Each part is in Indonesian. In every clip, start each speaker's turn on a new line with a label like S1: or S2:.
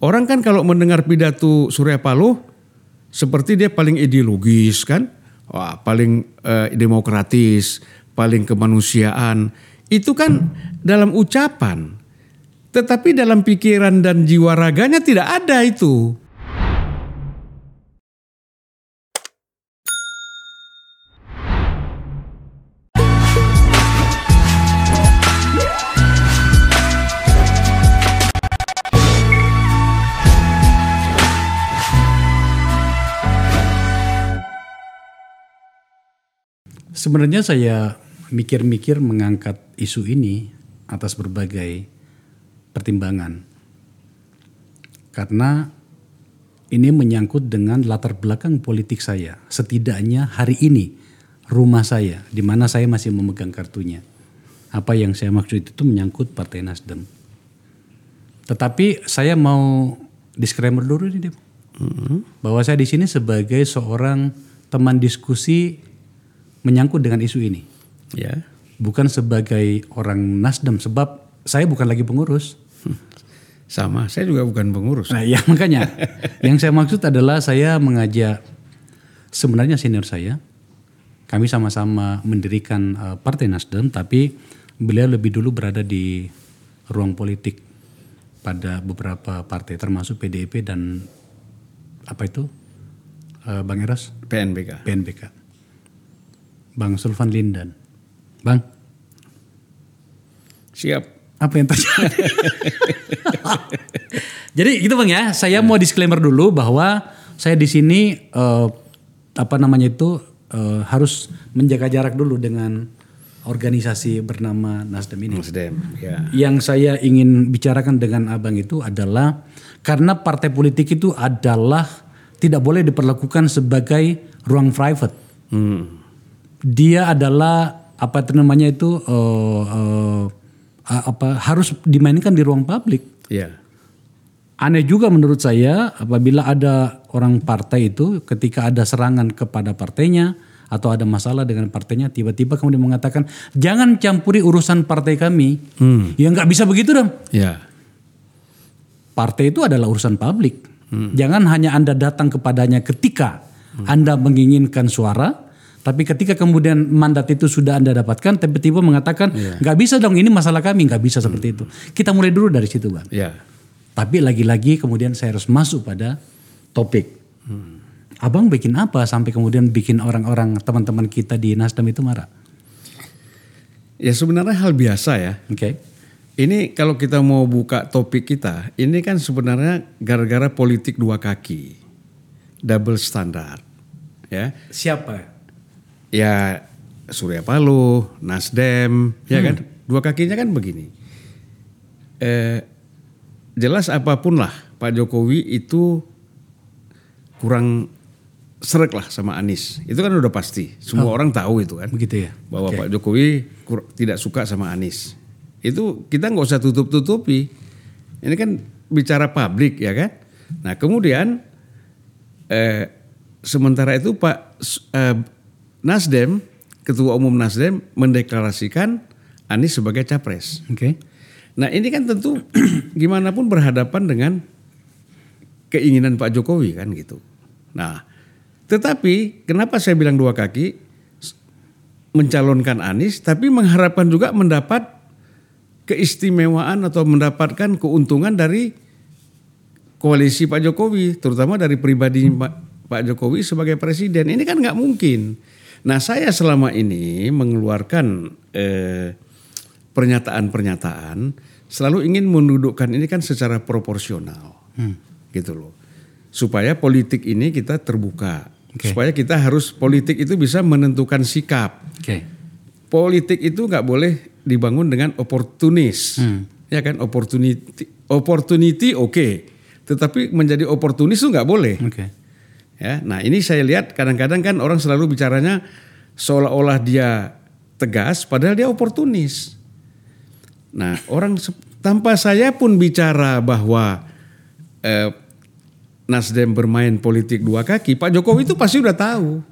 S1: Orang kan kalau mendengar pidato Surya Paloh seperti dia paling ideologis kan, wah paling eh, demokratis, paling kemanusiaan. Itu kan dalam ucapan. Tetapi dalam pikiran dan jiwa raganya tidak ada itu.
S2: Sebenarnya saya mikir-mikir mengangkat isu ini atas berbagai pertimbangan. Karena ini menyangkut dengan latar belakang politik saya. Setidaknya hari ini rumah saya di mana saya masih memegang kartunya. Apa yang saya maksud itu menyangkut Partai Nasdem. Tetapi saya mau disclaimer dulu nih, Dep. Bahwa saya di sini sebagai seorang teman diskusi menyangkut dengan isu ini.
S1: Ya.
S2: Bukan sebagai orang Nasdem sebab saya bukan lagi pengurus.
S1: Sama, saya juga bukan pengurus.
S2: Nah, ya makanya yang saya maksud adalah saya mengajak sebenarnya senior saya. Kami sama-sama mendirikan uh, Partai Nasdem tapi beliau lebih dulu berada di ruang politik pada beberapa partai termasuk PDIP dan apa itu? Uh, Bang Eros?
S1: PNBK.
S2: PNBK. Bang Sulvan Lindan. Bang,
S1: Siap.
S2: apa yang terjadi? Jadi gitu bang ya, saya mau disclaimer dulu bahwa saya di sini eh, apa namanya itu eh, harus menjaga jarak dulu dengan organisasi bernama Nasdem ini.
S1: Nasdem. Ya.
S2: Yang saya ingin bicarakan dengan abang itu adalah karena partai politik itu adalah tidak boleh diperlakukan sebagai ruang private.
S1: Hmm.
S2: Dia adalah apa itu namanya itu eh, eh, apa harus dimainkan di ruang publik.
S1: Ya.
S2: Aneh juga menurut saya apabila ada orang partai itu ketika ada serangan kepada partainya atau ada masalah dengan partainya tiba-tiba kemudian mengatakan jangan campuri urusan partai kami. Ya nggak bisa begitu dong.
S1: Ya.
S2: Partai itu adalah urusan publik. Jangan hanya Anda datang kepadanya ketika Anda menginginkan suara, tapi ketika kemudian mandat itu sudah Anda dapatkan, tiba-tiba mengatakan nggak bisa dong ini masalah kami, nggak bisa seperti itu. Kita mulai dulu dari situ, bang.
S1: Ya.
S2: Tapi lagi-lagi kemudian saya harus masuk pada topik. Abang bikin apa sampai kemudian bikin orang-orang teman-teman kita di Nasdem itu marah?
S1: Ya sebenarnya hal biasa ya.
S2: Oke.
S1: Ini kalau kita mau buka topik kita, ini kan sebenarnya gara-gara politik dua kaki. Double standard. Ya.
S2: Siapa?
S1: Ya Surya Paloh, Nasdem, ya kan? Dua kakinya kan begini. Eh, jelas apa pun lah Pak Jokowi itu kurang serak lah sama Anies. Itu kan udah pasti. Semua orang tahu itu kan.
S2: Begitu ya.
S1: Bahwa Pak Jokowi tidak suka sama Anies. Itu kita nggak usah tutup-tutupi. Ini kan bicara publik ya kan. Nah kemudian eh, sementara itu Pak eh, Nasdem, Ketua Umum Nasdem mendeklarasikan Anies sebagai capres.
S2: Oke.
S1: Nah ini kan tentu gimana pun berhadapan dengan keinginan Pak Jokowi kan gitu. Nah tetapi kenapa saya bilang dua kaki mencalonkan Anies tapi mengharapkan juga mendapat keistimewaan atau mendapatkan keuntungan dari koalisi Pak Jokowi terutama dari pribadi Pak Pak Jokowi sebagai presiden ini kan nggak mungkin. Nah saya selama ini mengeluarkan eh, pernyataan-pernyataan selalu ingin mendudukkan ini kan secara proporsional, gitu loh, supaya politik ini kita terbuka,
S2: Oke.
S1: supaya kita harus politik itu bisa menentukan sikap.
S2: Oke.
S1: Politik itu nggak boleh dibangun dengan oportunis, ya kan opportunity, opportunity oke, tetapi menjadi oportunis itu nggak boleh.
S2: Oke.
S1: Ya, nah ini saya lihat kadang-kadang kan orang selalu bicaranya seolah-olah dia tegas, padahal dia oportunis. Nah orang tanpa saya pun bicara bahwa eh, Nasdem bermain politik dua kaki, Pak Jokowi itu pasti udah tahu.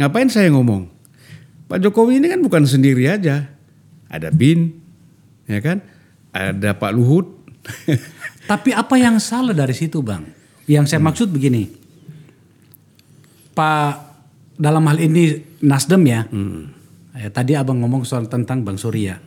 S1: Ngapain saya ngomong? Pak Jokowi ini kan bukan sendiri aja, ada Bin, ya kan, ada Pak Luhut,
S2: Tapi apa yang salah dari situ, Bang? Yang saya maksud begini. Pak dalam hal ini Nasdem ya. Eh, tadi Abang ngomong soal tentang Bang Surya.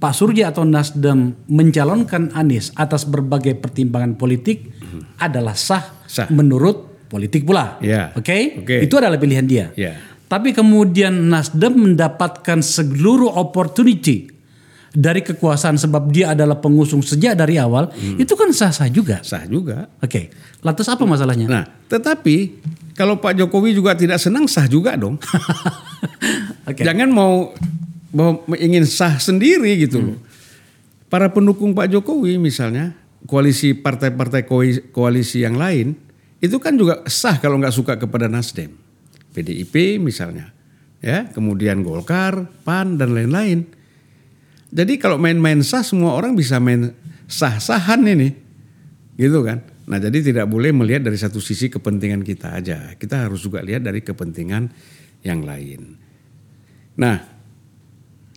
S2: Pak Surya atau Nasdem mencalonkan Anies atas berbagai pertimbangan politik adalah sah,
S1: Sah.
S2: menurut politik pula.
S1: Ya.
S2: Oke?
S1: Oke.
S2: Itu adalah pilihan dia.
S1: Ya.
S2: Tapi kemudian Nasdem mendapatkan seluruh opportunity dari kekuasaan sebab dia adalah pengusung sejak dari awal, itu kan sah-sah juga.
S1: Sah juga.
S2: Oke, lantas apa masalahnya?
S1: Nah, tetapi kalau Pak Jokowi juga tidak senang sah juga dong.
S2: Oke.
S1: Jangan mau, mau ingin sah sendiri gitu loh. Para pendukung Pak Jokowi misalnya koalisi partai-partai koalisi yang lain itu kan juga sah kalau nggak suka kepada Nasdem, PDIP misalnya, ya kemudian Golkar, PAN dan lain-lain. Jadi kalau main-main sah semua orang bisa main sah-sahan ini, gitu kan? Nah jadi tidak boleh melihat dari satu sisi kepentingan kita aja, kita harus juga lihat dari kepentingan yang lain. Nah,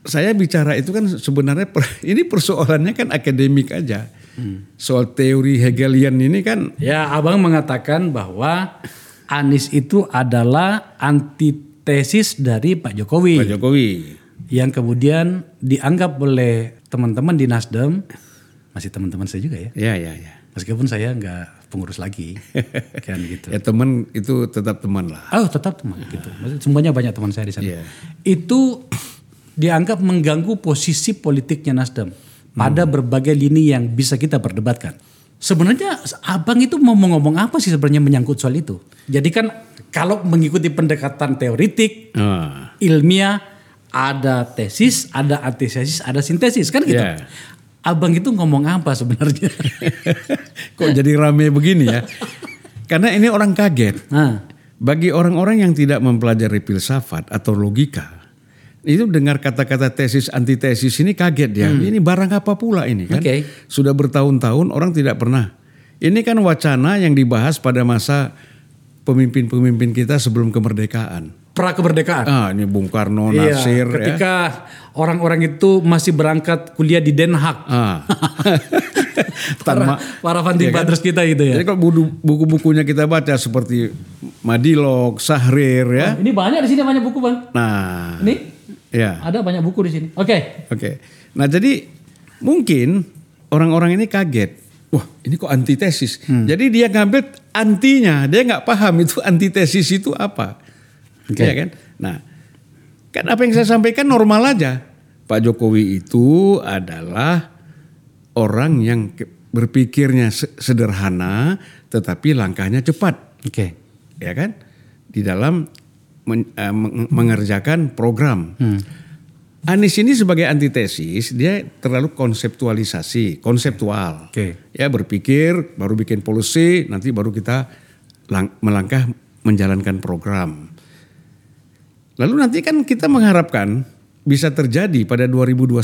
S1: saya bicara itu kan sebenarnya per- ini persoalannya kan akademik aja. Soal teori Hegelian ini kan
S2: Ya, abang mengatakan bahwa Anies itu adalah antitesis dari Pak Jokowi,
S1: Pak Jokowi.
S2: yang kemudian dianggap oleh teman-teman di Nasdem masih teman-teman saya juga ya,
S1: Ya, ya, ya.
S2: Meskipun saya nggak pengurus lagi, kan gitu.
S1: Ya teman itu tetap teman lah.
S2: Oh tetap teman gitu. Maksudnya semuanya banyak teman saya di sana.
S1: Iya.
S2: Itu dianggap mengganggu posisi politiknya Nasdem pada berbagai lini yang bisa kita perdebatkan. Sebenarnya abang itu mau ngomong apa sih sebenarnya menyangkut soal itu? Jadi kan kalau mengikuti pendekatan teoritik,
S1: Ah,
S2: ilmiah, ada tesis, ada antitesis, ada sintesis kan gitu.
S1: Iya.
S2: Abang itu ngomong apa sebenarnya?
S1: Kok jadi rame begini ya? Karena ini orang kaget.
S2: nah,
S1: Bagi orang-orang yang tidak mempelajari filsafat atau logika, itu dengar kata-kata tesis antitesis ini kaget ya. Ini barang apa pula ini kan?
S2: Oke.
S1: Sudah bertahun-tahun orang tidak pernah. Ini kan wacana yang dibahas pada masa pemimpin-pemimpin kita sebelum kemerdekaan.
S2: Pra kemerdekaan.
S1: Ah, ini Bung Karno,
S2: Iya,
S1: Nasir ya.
S2: ketika orang-orang itu masih berangkat kuliah di Den Haag.
S1: Ah.
S2: Para,
S1: Tanpa
S2: para founding
S1: Iya kan?
S2: kita gitu ya.
S1: Jadi kalau buku- buku-bukunya kita baca seperti Madilog, Sahrir ya.
S2: Ini banyak di sini banyak buku bang.
S1: Nah,
S2: Ini
S1: ya.
S2: ada banyak buku di sini. Oke.
S1: Oke. Nah, jadi mungkin orang-orang ini kaget. Wah, ini kok antitesis. Jadi dia ngambil antinya, dia nggak paham itu antitesis itu apa.
S2: Oke.
S1: Iya kan? Nah, kan apa yang saya sampaikan normal aja. Pak Jokowi itu adalah orang yang berpikirnya se- sederhana, tetapi langkahnya cepat
S2: Oke.
S1: ya kan di dalam men- eh, meng- mengerjakan program. Anies ini sebagai antitesis dia terlalu konseptualisasi, konseptual.
S2: Oke.
S1: Ya berpikir baru bikin policy, nanti baru kita lang- melangkah menjalankan program. Lalu nanti kan kita mengharapkan bisa terjadi pada 2029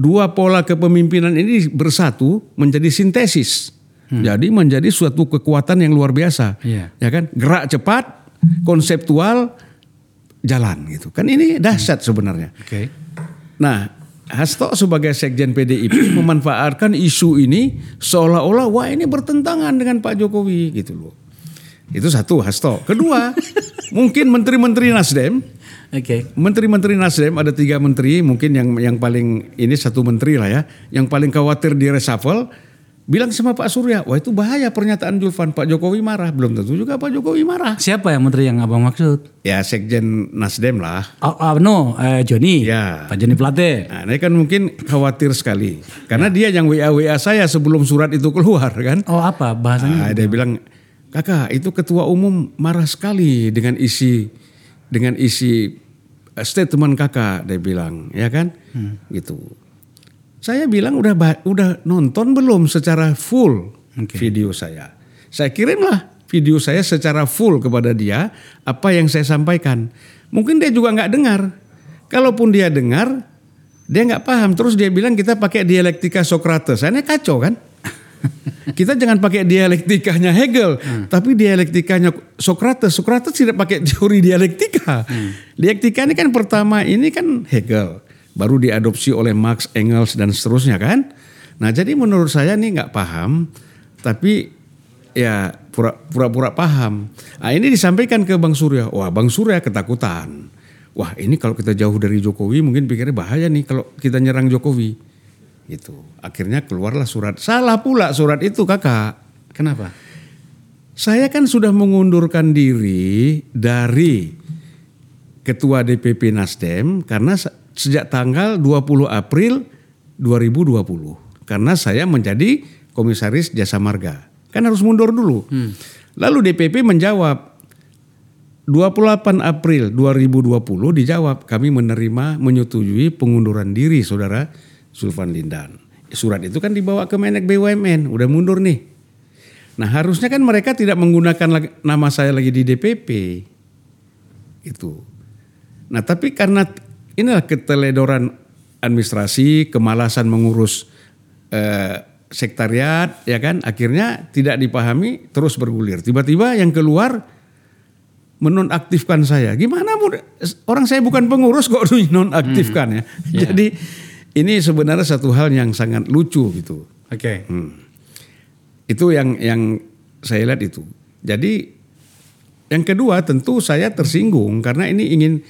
S1: dua pola kepemimpinan ini bersatu menjadi sintesis. Jadi menjadi suatu kekuatan yang luar biasa.
S2: Iya.
S1: Ya kan? Gerak cepat, konseptual, jalan gitu. Kan ini dahsyat sebenarnya.
S2: Oke.
S1: Nah, Hasto sebagai sekjen PDIP memanfaatkan isu ini seolah-olah wah ini bertentangan dengan Pak Jokowi gitu loh. Itu satu Hasto. Kedua, mungkin menteri-menteri Nasdem,
S2: Oke.
S1: menteri-menteri Nasdem ada tiga menteri, mungkin yang yang paling ini satu menteri lah ya, yang paling khawatir di reshuffle, bilang sama Pak Surya, wah itu bahaya pernyataan Julvan, Pak Jokowi marah, belum tentu juga Pak Jokowi marah.
S2: Siapa yang menteri yang abang maksud?
S1: Ya sekjen Nasdem lah.
S2: Oh, oh, no, eh, Joni.
S1: Ya.
S2: Pak Joni Plate.
S1: Nah, ini kan mungkin khawatir sekali. Karena dia yang WA-WA saya sebelum surat itu keluar kan.
S2: Oh apa bahasanya?
S1: Nah, dia bilang, kakak itu ketua umum marah sekali dengan isi dengan isi eh, statement kakak. Dia bilang, ya kan, gitu. Saya bilang udah udah nonton belum secara full
S2: Oke.
S1: video saya. Saya kirimlah video saya secara full kepada dia apa yang saya sampaikan. Mungkin dia juga nggak dengar. Kalaupun dia dengar, dia nggak paham. Terus dia bilang kita pakai dialektika Socrates. Ini kacau kan? Kita jangan pakai dialektikanya Hegel, tapi dialektikanya Socrates. Socrates tidak pakai teori dialektika. Dialektika ini kan pertama ini kan Hegel, baru diadopsi oleh Marx, Engels dan seterusnya kan. Nah jadi menurut saya nih nggak paham, tapi ya pura- pura-pura paham. Nah ini disampaikan ke Bang Surya, wah Bang Surya ketakutan. Wah ini kalau kita jauh dari Jokowi mungkin pikirnya bahaya nih kalau kita nyerang Jokowi. Gitu. Akhirnya keluarlah surat. Salah pula surat itu kakak.
S2: Kenapa?
S1: Saya kan sudah mengundurkan diri dari Ketua DPP Nasdem karena se- sejak tanggal 20 April 2020. Karena saya menjadi komisaris jasa marga. Kan harus mundur dulu. Lalu DPP menjawab 28 April 2020 dijawab kami menerima menyetujui pengunduran diri saudara Sulvan Lindan. Surat itu kan dibawa ke Menek BUMN, udah mundur nih. Nah harusnya kan mereka tidak menggunakan nama saya lagi di DPP. Itu. Nah tapi karena inilah keteledoran administrasi, kemalasan mengurus eh, sekretariat, ya kan, akhirnya tidak dipahami terus bergulir. Tiba-tiba yang keluar menonaktifkan saya. Gimana orang saya bukan pengurus kok nonaktifkan ya. Jadi ini sebenarnya satu hal yang sangat lucu gitu.
S2: Oke.
S1: Itu yang yang saya lihat itu. Jadi yang kedua tentu saya tersinggung karena ini ingin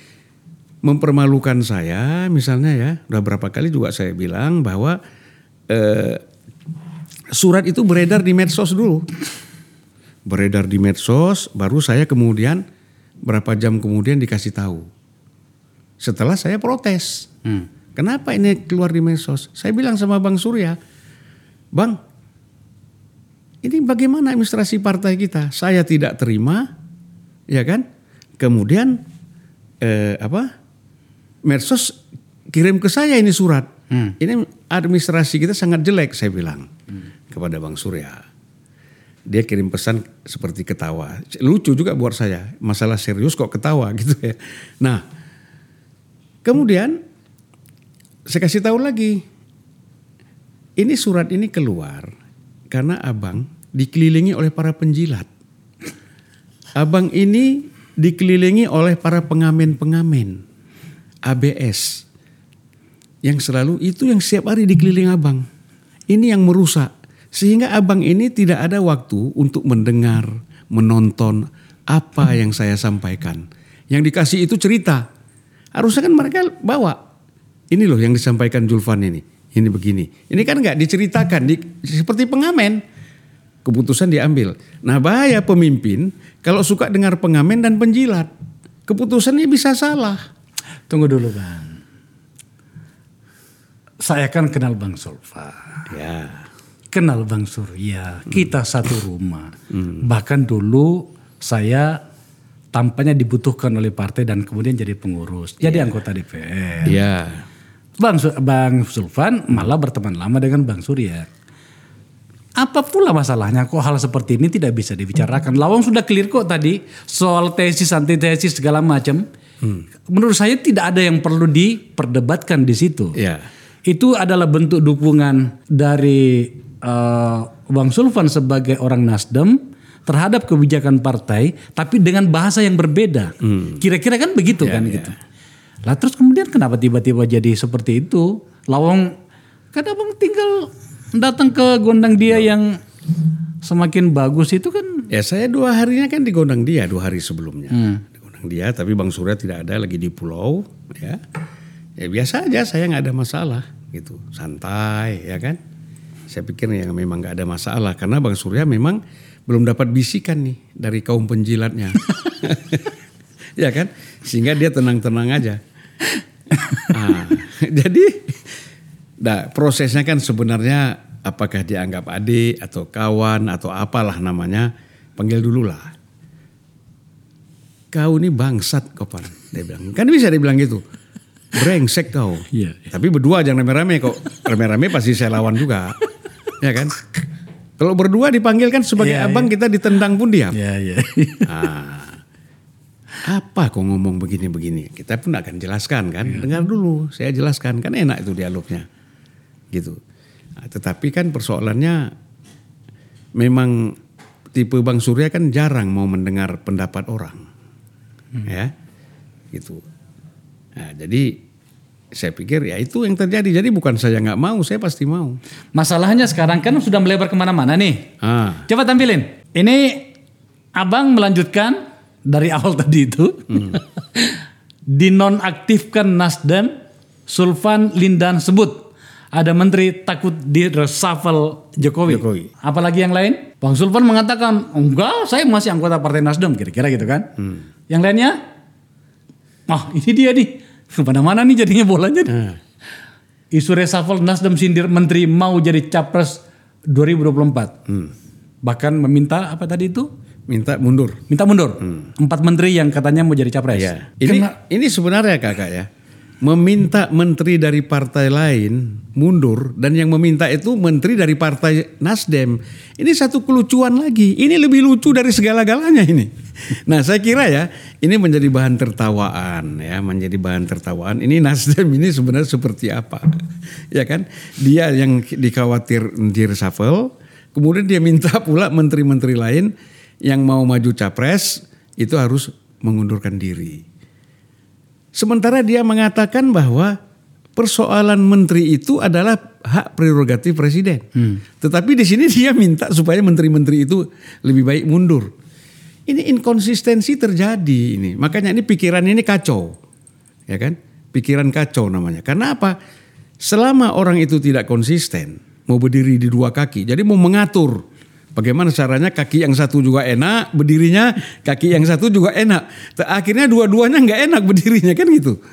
S1: mempermalukan saya misalnya ya. Udah berapa kali juga saya bilang bahwa eh, surat itu beredar di medsos dulu. Beredar di medsos baru saya kemudian berapa jam kemudian dikasih tahu. Setelah saya protes.
S2: Hmm.
S1: Kenapa ini keluar di medsos? Saya bilang sama Bang Surya, Bang, ini bagaimana administrasi partai kita? Saya tidak terima, ya kan? Kemudian eh, apa? Medsos kirim ke saya ini surat.
S2: Hmm.
S1: Ini administrasi kita sangat jelek, saya bilang kepada Bang Surya. Dia kirim pesan seperti ketawa. Lucu juga buat saya. Masalah serius kok ketawa gitu ya. Nah, kemudian saya kasih tahu lagi. Ini surat ini keluar karena abang dikelilingi oleh para penjilat. Abang ini dikelilingi oleh para pengamen-pengamen ABS yang selalu itu yang setiap hari dikeliling abang. Ini yang merusak sehingga abang ini tidak ada waktu untuk mendengar, menonton apa yang saya sampaikan. Yang dikasih itu cerita. Harusnya kan mereka bawa. Ini loh yang disampaikan Julvan ini. Ini begini. Ini kan nggak diceritakan di, seperti pengamen. Keputusan diambil. Nah bahaya pemimpin kalau suka dengar pengamen dan penjilat. Keputusannya bisa salah.
S2: Tunggu dulu bang. Saya kan kenal Bang Solva.
S1: Ya.
S2: Kenal Bang Surya. Kita satu rumah. Bahkan dulu saya tampaknya dibutuhkan oleh partai dan kemudian jadi pengurus. Jadi anggota DPR.
S1: Ya.
S2: Bang, Bang Sulvan malah berteman lama dengan Bang Surya. Apa pula masalahnya kok hal seperti ini tidak bisa dibicarakan? Lawang sudah clear kok tadi soal tesis, antitesis segala macam. Menurut saya tidak ada yang perlu diperdebatkan di situ.
S1: Ya.
S2: Itu adalah bentuk dukungan dari eh, Bang Sulvan sebagai orang Nasdem terhadap kebijakan partai, tapi dengan bahasa yang berbeda. Kira-kira kan begitu kan gitu. Lah terus kemudian kenapa tiba-tiba jadi seperti itu? Lawang kan abang tinggal datang ke gondang dia yang semakin bagus itu kan.
S1: Ya saya dua harinya kan digondang dia dua hari sebelumnya. Digondang dia tapi Bang Surya tidak ada lagi di pulau ya. Ya biasa aja saya nggak ada masalah gitu. Santai ya kan. Saya pikir yang memang nggak ada masalah karena Bang Surya memang belum dapat bisikan nih dari kaum penjilatnya. ya kan? Sehingga dia tenang-tenang aja. Ah, jadi nah, prosesnya kan sebenarnya apakah dianggap adik atau kawan atau apalah namanya, panggil dulu lah. Kau ini bangsat Kopan, dia bilang. Kan bisa dibilang gitu. Brengsek kau.
S2: Iya.
S1: Tapi berdua jangan rame-rame kok. Rame-rame pasti saya lawan juga. ya kan? Kalau berdua dipanggil kan sebagai
S2: Iya,
S1: abang kita ditendang pun diam.
S2: Ya ya.
S1: Ah, apa kok ngomong begini-begini? Kita pun akan jelaskan kan. Dengar dulu, saya jelaskan kan enak itu dialognya, gitu. Nah, tetapi kan persoalannya memang tipe Bang Surya kan jarang mau mendengar pendapat orang, ya, gitu. Nah, jadi saya pikir ya itu yang terjadi. Jadi bukan saya nggak mau, saya pasti mau.
S2: Masalahnya sekarang kan sudah melebar ke mana-mana nih.
S1: Ah,
S2: Coba tampilin. Ini abang melanjutkan dari awal tadi itu. Dinonaktifkan Nasdem, Sulfan Lindan sebut. Ada menteri takut di reshuffle Jokowi.
S1: Jokowi.
S2: Apalagi yang lain? Bang Sulfan mengatakan, enggak saya masih anggota Partai Nasdem. Kira-kira gitu kan. Yang lainnya? Ah ini dia nih. Ke mana-mana nih jadinya bolanya. nih.
S1: ah.
S2: Isu reshuffle Nasdem sindir menteri mau jadi capres 2024. Bahkan meminta apa tadi itu?
S1: Minta mundur.
S2: Minta mundur. Empat menteri yang katanya mau jadi capres.
S1: Ya. Ini
S2: Kena-
S1: ini sebenarnya kakak ya, meminta menteri dari partai lain mundur dan yang meminta itu menteri dari partai Nasdem. Ini satu kelucuan lagi. Ini lebih lucu dari segala-galanya ini. Nah saya kira ya ini menjadi bahan tertawaan ya, menjadi bahan tertawaan. Ini Nasdem ini sebenarnya seperti apa? Ya kan? Dia yang dikhawatir di reshuffle, kemudian dia minta pula menteri-menteri lain yang mau maju capres itu harus mengundurkan diri. Sementara dia mengatakan bahwa persoalan menteri itu adalah hak prerogatif presiden. Tetapi di sini dia minta supaya menteri-menteri itu lebih baik mundur. Ini inkonsistensi terjadi ini. Makanya ini pikiran ini kacau. Ya kan? Pikiran kacau namanya. Karena apa? Selama orang itu tidak konsisten, mau berdiri di dua kaki, jadi mau mengatur Bagaimana caranya kaki yang satu juga enak berdirinya, kaki yang satu juga enak. Akhirnya dua-duanya nggak enak berdirinya kan gitu.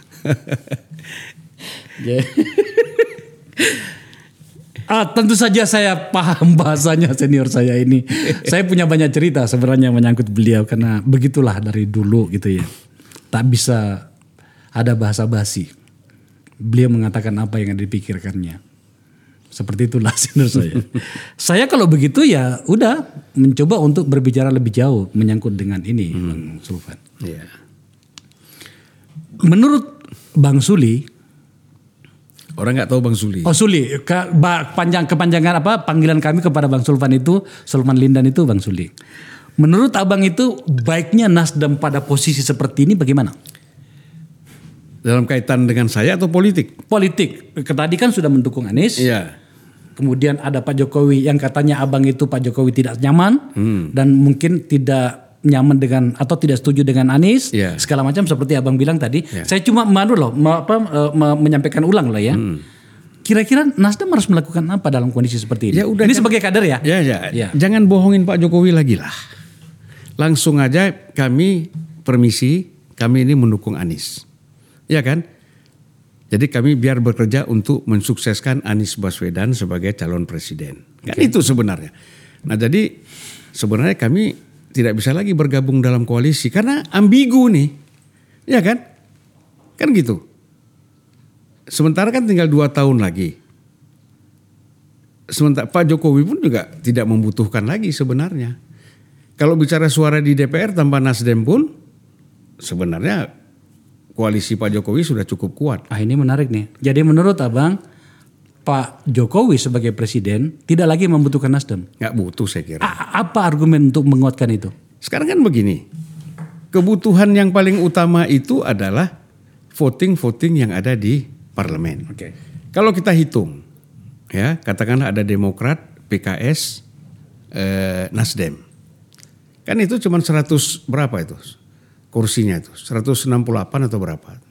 S2: Ya. Ah, tentu saja saya paham bahasanya senior saya ini. saya punya banyak cerita sebenarnya menyangkut beliau karena begitulah dari dulu gitu ya. Tak bisa ada bahasa basi. Beliau mengatakan apa yang dipikirkannya. Seperti itulah senior saya. saya kalau begitu ya udah mencoba untuk berbicara lebih jauh menyangkut dengan ini Bang Sulfan.
S1: Iya.
S2: Menurut Bang Suli,
S1: Orang nggak tahu Bang Suli.
S2: Oh Suli, ke, panjang kepanjangan apa panggilan kami kepada Bang Sulfan itu, Sulman Lindan itu Bang Suli. Menurut Abang itu baiknya Nasdem pada posisi seperti ini bagaimana?
S1: Dalam kaitan dengan saya atau politik?
S2: Politik, tadi kan sudah mendukung Anies,
S1: Iya.
S2: Kemudian ada Pak Jokowi yang katanya Abang itu Pak Jokowi tidak nyaman dan mungkin tidak nyaman dengan atau tidak setuju dengan Anies,
S1: Iya.
S2: segala macam seperti Abang bilang tadi. Saya cuma manu loh, ma- apa, eh, ma- menyampaikan ulang loh ya. Kira-kira Nasdem harus melakukan apa dalam kondisi seperti ini?
S1: Ya udah,
S2: ini
S1: kan-
S2: sebagai kader ya?
S1: Ya, ya.
S2: Ya.
S1: Jangan bohongin Pak Jokowi lagi lah. Langsung aja kami permisi, kami ini mendukung Anies. Ya kan? Jadi kami biar bekerja untuk mensukseskan Anies Baswedan sebagai calon presiden. Kan itu sebenarnya. Nah jadi sebenarnya kami tidak bisa lagi bergabung dalam koalisi karena ambigu nih. Ya kan? Kan gitu. Sementara kan tinggal dua tahun lagi. Sementara Pak Jokowi pun juga tidak membutuhkan lagi sebenarnya. Kalau bicara suara di DPR tanpa Nasdem pun sebenarnya koalisi Pak Jokowi sudah cukup kuat.
S2: Ah ini menarik nih. Jadi menurut abang Pak Jokowi sebagai presiden tidak lagi membutuhkan Nasdem.
S1: Nggak butuh saya kira.
S2: A- apa argumen untuk menguatkan itu?
S1: Sekarang kan begini, kebutuhan yang paling utama itu adalah voting-voting yang ada di parlemen.
S2: Oke.
S1: Kalau kita hitung, ya katakanlah ada Demokrat, PKS, eh, Nasdem, kan itu cuma 100 berapa itu kursinya itu, 168 atau berapa?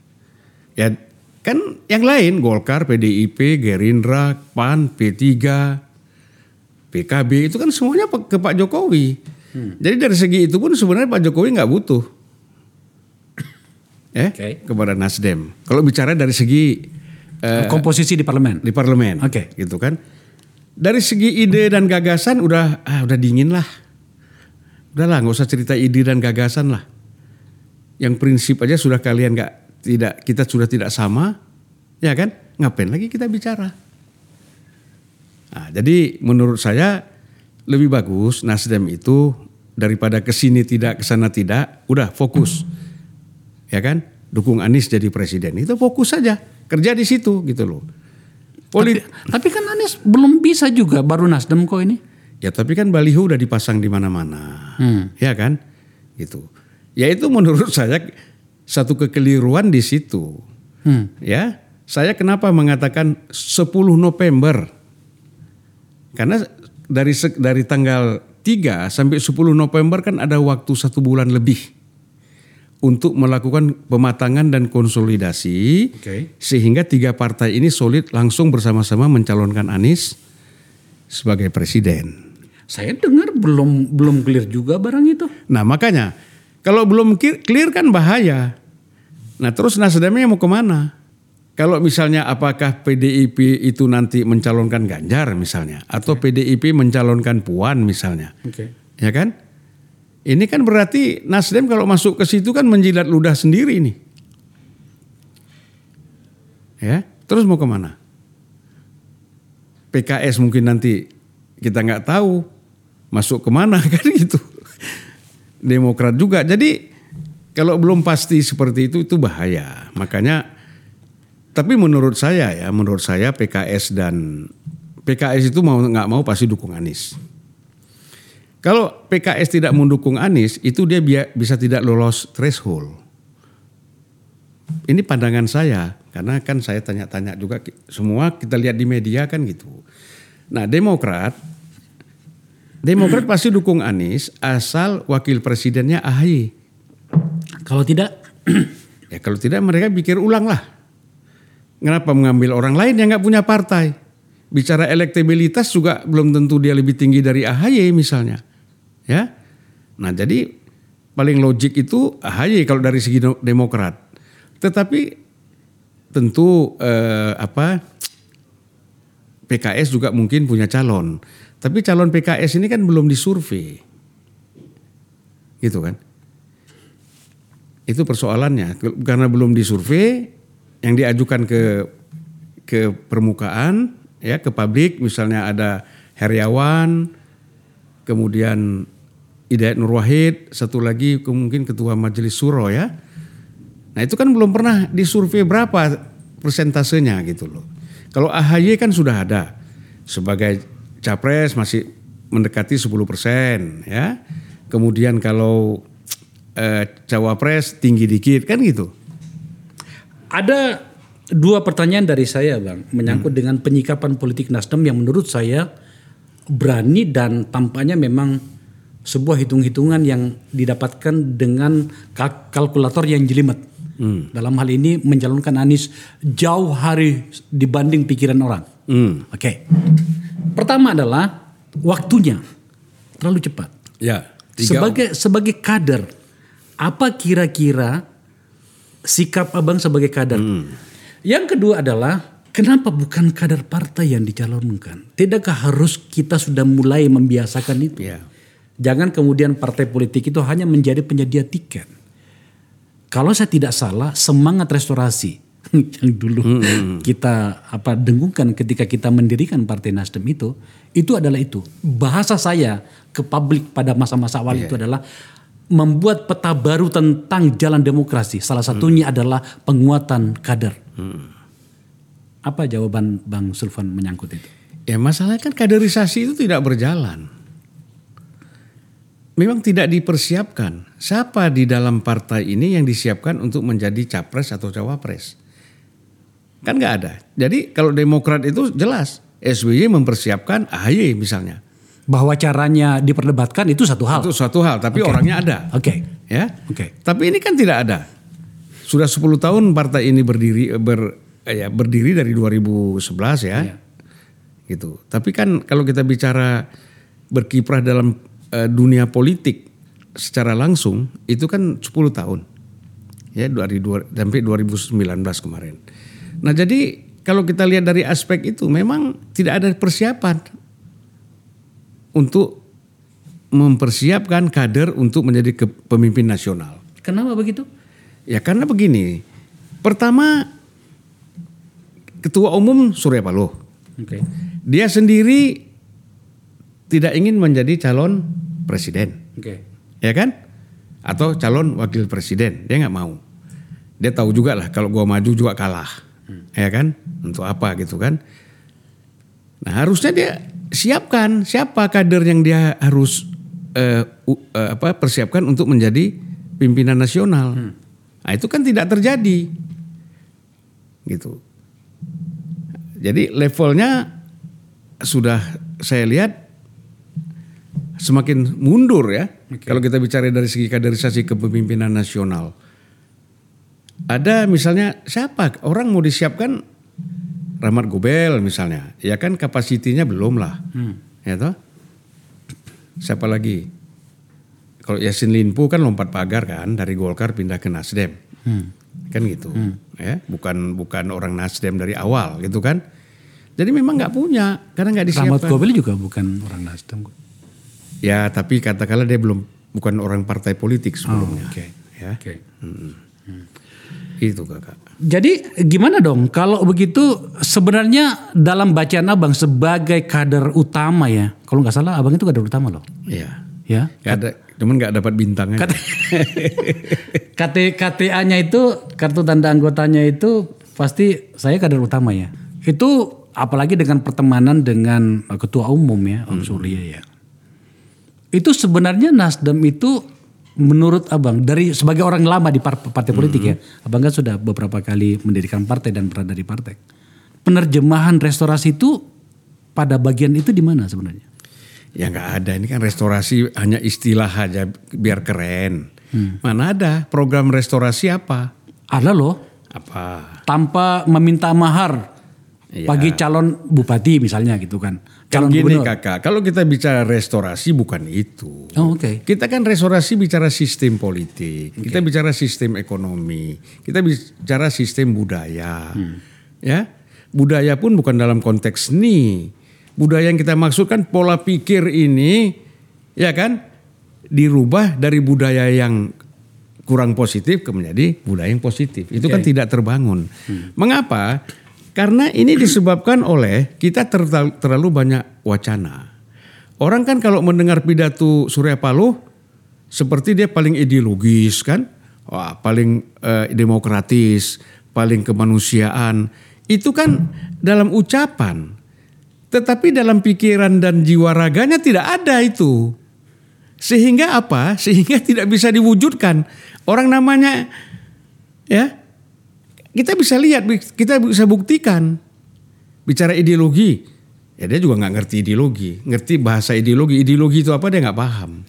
S1: Ya kan yang lain Golkar, PDIP, Gerindra, PAN, P3, PKB itu kan semuanya ke Pak Jokowi. Jadi dari segi itu pun sebenarnya Pak Jokowi nggak butuh, eh
S2: Oke.
S1: kepada Nasdem. Kalau bicara dari segi eh,
S2: Komposisi di parlemen.
S1: di parlemen,
S2: Oke.
S1: gitu kan. Dari segi ide dan gagasan udah ah, udah dingin lah, udahlah nggak usah cerita ide dan gagasan lah. Yang prinsip aja sudah kalian nggak tidak kita sudah tidak sama, ya kan? Ngapain lagi kita bicara? Nah, jadi menurut saya lebih bagus Nasdem itu daripada ke sini tidak ke sana tidak, udah fokus, ya kan? Dukung Anies jadi presiden itu fokus saja kerja di situ gitu loh. Poli-
S2: Tapi, tapi kan Anies belum bisa juga baru Nasdem kok ini.
S1: Ya tapi kan baliho udah dipasang di mana-mana,
S2: Hmm.
S1: ya kan? Gitu. Ya itu menurut saya satu kekeliruan di situ,
S2: Hmm.
S1: ya. Saya kenapa mengatakan 10 November? Karena dari dari tanggal 3 sampai 10 November kan ada waktu satu bulan lebih untuk melakukan pematangan dan konsolidasi
S2: Oke.
S1: sehingga tiga partai ini solid langsung bersama-sama mencalonkan Anies sebagai presiden.
S2: Saya dengar belum belum clear juga barang itu.
S1: Nah makanya kalau belum clear kan bahaya. Nah terus Nasdemnya mau ke mana? Kalau misalnya apakah PDIP itu nanti mencalonkan Ganjar misalnya, atau PDIP mencalonkan Puan misalnya,
S2: Oke.
S1: ya kan? Ini kan berarti Nasdem kalau masuk ke situ kan menjilat ludah sendiri nih. Ya, terus mau ke mana? PKS mungkin nanti kita nggak tahu masuk ke mana kan gitu. Demokrat juga. Jadi kalau belum pasti seperti itu itu bahaya. Makanya tapi menurut saya ya, menurut saya PKS dan PKS itu mau nggak mau pasti dukung Anies. Kalau PKS tidak mendukung Anies, itu dia bisa tidak lolos threshold. Ini pandangan saya, karena kan saya tanya-tanya juga semua kita lihat di media kan gitu. Nah Demokrat, Demokrat pasti dukung Anies asal wakil presidennya AHY.
S2: Kalau tidak
S1: Ya kalau tidak mereka pikir ulang lah. Kenapa mengambil orang lain yang nggak punya partai? Bicara elektabilitas juga belum tentu dia lebih tinggi dari AHY misalnya. Ya. Nah jadi paling logik itu AHY kalau dari segi Demokrat. Tetapi tentu eh, apa PKS juga mungkin punya calon. Tapi calon PKS ini kan belum disurvei. Gitu kan. Itu persoalannya karena belum disurvei yang diajukan ke ke permukaan ya ke publik misalnya ada Heriawan kemudian Hidayat Nur Wahid satu lagi mungkin ketua majelis suro ya nah itu kan belum pernah disurvei berapa persentasenya gitu loh kalau AHY kan sudah ada sebagai capres masih mendekati 10 persen ya kemudian kalau eh, cawapres tinggi dikit kan gitu
S2: ada dua pertanyaan dari saya, Bang, menyangkut dengan penyikapan politik Nasdem yang menurut saya berani dan tampaknya memang sebuah hitung-hitungan yang didapatkan dengan kal- kalkulator yang jelimet. Dalam hal ini mencalonkan Anies jauh hari dibanding pikiran orang.
S1: Hmm.
S2: Oke. Pertama adalah waktunya terlalu cepat.
S1: ya
S2: Sebagai sebagai kader, apa kira-kira sikap abang sebagai kader? Yang kedua adalah kenapa bukan kader partai yang dicalonkan? Tidakkah harus kita sudah mulai membiasakan itu?
S1: Ya.
S2: Jangan kemudian partai politik itu hanya menjadi penyedia tiket. Kalau saya tidak salah, semangat restorasi yang dulu kita apa dengungkan ketika kita mendirikan Partai Nasdem itu, itu adalah itu. Bahasa saya ke publik pada masa-masa awal itu adalah membuat peta baru tentang jalan demokrasi. Salah satunya adalah penguatan kader. Apa jawaban Bang Sulfan menyangkut itu?
S1: Ya masalahnya kan kaderisasi itu tidak berjalan. Memang tidak dipersiapkan. Siapa di dalam partai ini yang disiapkan untuk menjadi capres atau cawapres? Kan nggak ada. Jadi kalau Demokrat itu jelas. SBY mempersiapkan AHY misalnya.
S2: Bahwa caranya diperdebatkan itu satu hal.
S1: Itu suatu hal, tapi orangnya ada.
S2: Oke.
S1: Ya.
S2: Oke.
S1: Tapi ini kan tidak ada. Sudah 10 tahun partai ini berdiri ber, ya, berdiri dari 2011 ya.
S2: Iya.
S1: Gitu. Tapi kan kalau kita bicara berkiprah dalam eh, dunia politik secara langsung itu kan 10 tahun. Ya dari dua, sampai 2019 kemarin. Nah, jadi kalau kita lihat dari aspek itu memang tidak ada persiapan untuk mempersiapkan kader untuk menjadi pemimpin nasional.
S2: Kenapa begitu?
S1: Ya karena begini, pertama ketua umum Surya Paloh,
S2: Oke.
S1: dia sendiri tidak ingin menjadi calon presiden,
S2: Oke.
S1: ya kan? Atau calon wakil presiden, dia nggak mau. Dia tahu juga lah kalau gua maju juga kalah, ya kan? Untuk apa gitu kan? Nah harusnya dia siapkan siapa kader yang dia harus eh, u- eh, apa persiapkan untuk menjadi pimpinan nasional. Nah itu kan tidak terjadi, gitu. Jadi levelnya sudah saya lihat semakin mundur ya. Kalau kita bicara dari segi kaderisasi kepemimpinan nasional. Ada misalnya siapa orang mau disiapkan Rahmat Gobel misalnya, ya kan kapasitinya belum lah, ya toh. Siapa lagi? Kalau Yasin Limpo kan lompat pagar kan dari Golkar pindah ke Nasdem, kan gitu, ya bukan bukan orang Nasdem dari awal gitu kan. Jadi memang nggak punya karena nggak
S2: Rahmat
S1: disiapkan.
S2: Gobel juga bukan orang Nasdem.
S1: Ya tapi katakanlah dia belum bukan orang partai politik sebelumnya,
S2: oke.
S1: ya
S2: Oke.
S1: Itu kakak.
S2: Jadi gimana dong kalau begitu sebenarnya dalam bacaan abang sebagai kader utama ya, kalau nggak salah abang itu kader utama loh,
S1: Iya.
S2: ya.
S1: Nggak ada, cuman nggak dapat bintang aja.
S2: KT KTA-nya itu kartu tanda anggotanya itu pasti saya kader utama ya. Itu apalagi dengan pertemanan dengan ketua umum ya Om Surya ya. Itu sebenarnya Nasdem itu menurut abang dari sebagai orang lama di par- partai politik ya, abang kan sudah beberapa kali mendirikan partai dan berada di partai. Penerjemahan restorasi itu pada bagian itu di mana sebenarnya?
S1: Ya nggak ada, ini kan restorasi hanya istilah aja biar keren. Mana ada program restorasi apa?
S2: Ada loh
S1: Apa?
S2: tanpa meminta mahar
S1: Iya.
S2: bagi calon bupati misalnya gitu kan. Calon
S1: gini
S2: gubernur.
S1: kakak, kalau kita bicara restorasi bukan itu.
S2: Oh, oke.
S1: Kita kan restorasi bicara sistem politik, kita bicara sistem ekonomi, kita bicara sistem budaya. Ya, budaya pun bukan dalam konteks seni. Budaya yang kita maksudkan pola pikir ini, ya kan, dirubah dari budaya yang kurang positif ke menjadi budaya yang positif. Itu kan tidak terbangun. Mengapa? Karena ini disebabkan oleh kita ter- terlalu banyak wacana. Orang kan kalau mendengar pidato Surya Paloh seperti dia paling ideologis kan, wah paling eh, demokratis, paling kemanusiaan. Itu kan dalam ucapan. Tetapi dalam pikiran dan jiwa raganya tidak ada itu. Sehingga apa? Sehingga tidak bisa diwujudkan. Orang namanya ya kita bisa lihat, kita bisa buktikan. Bicara ideologi, ya dia juga nggak ngerti ideologi, ngerti bahasa ideologi. Ideologi itu apa dia nggak paham.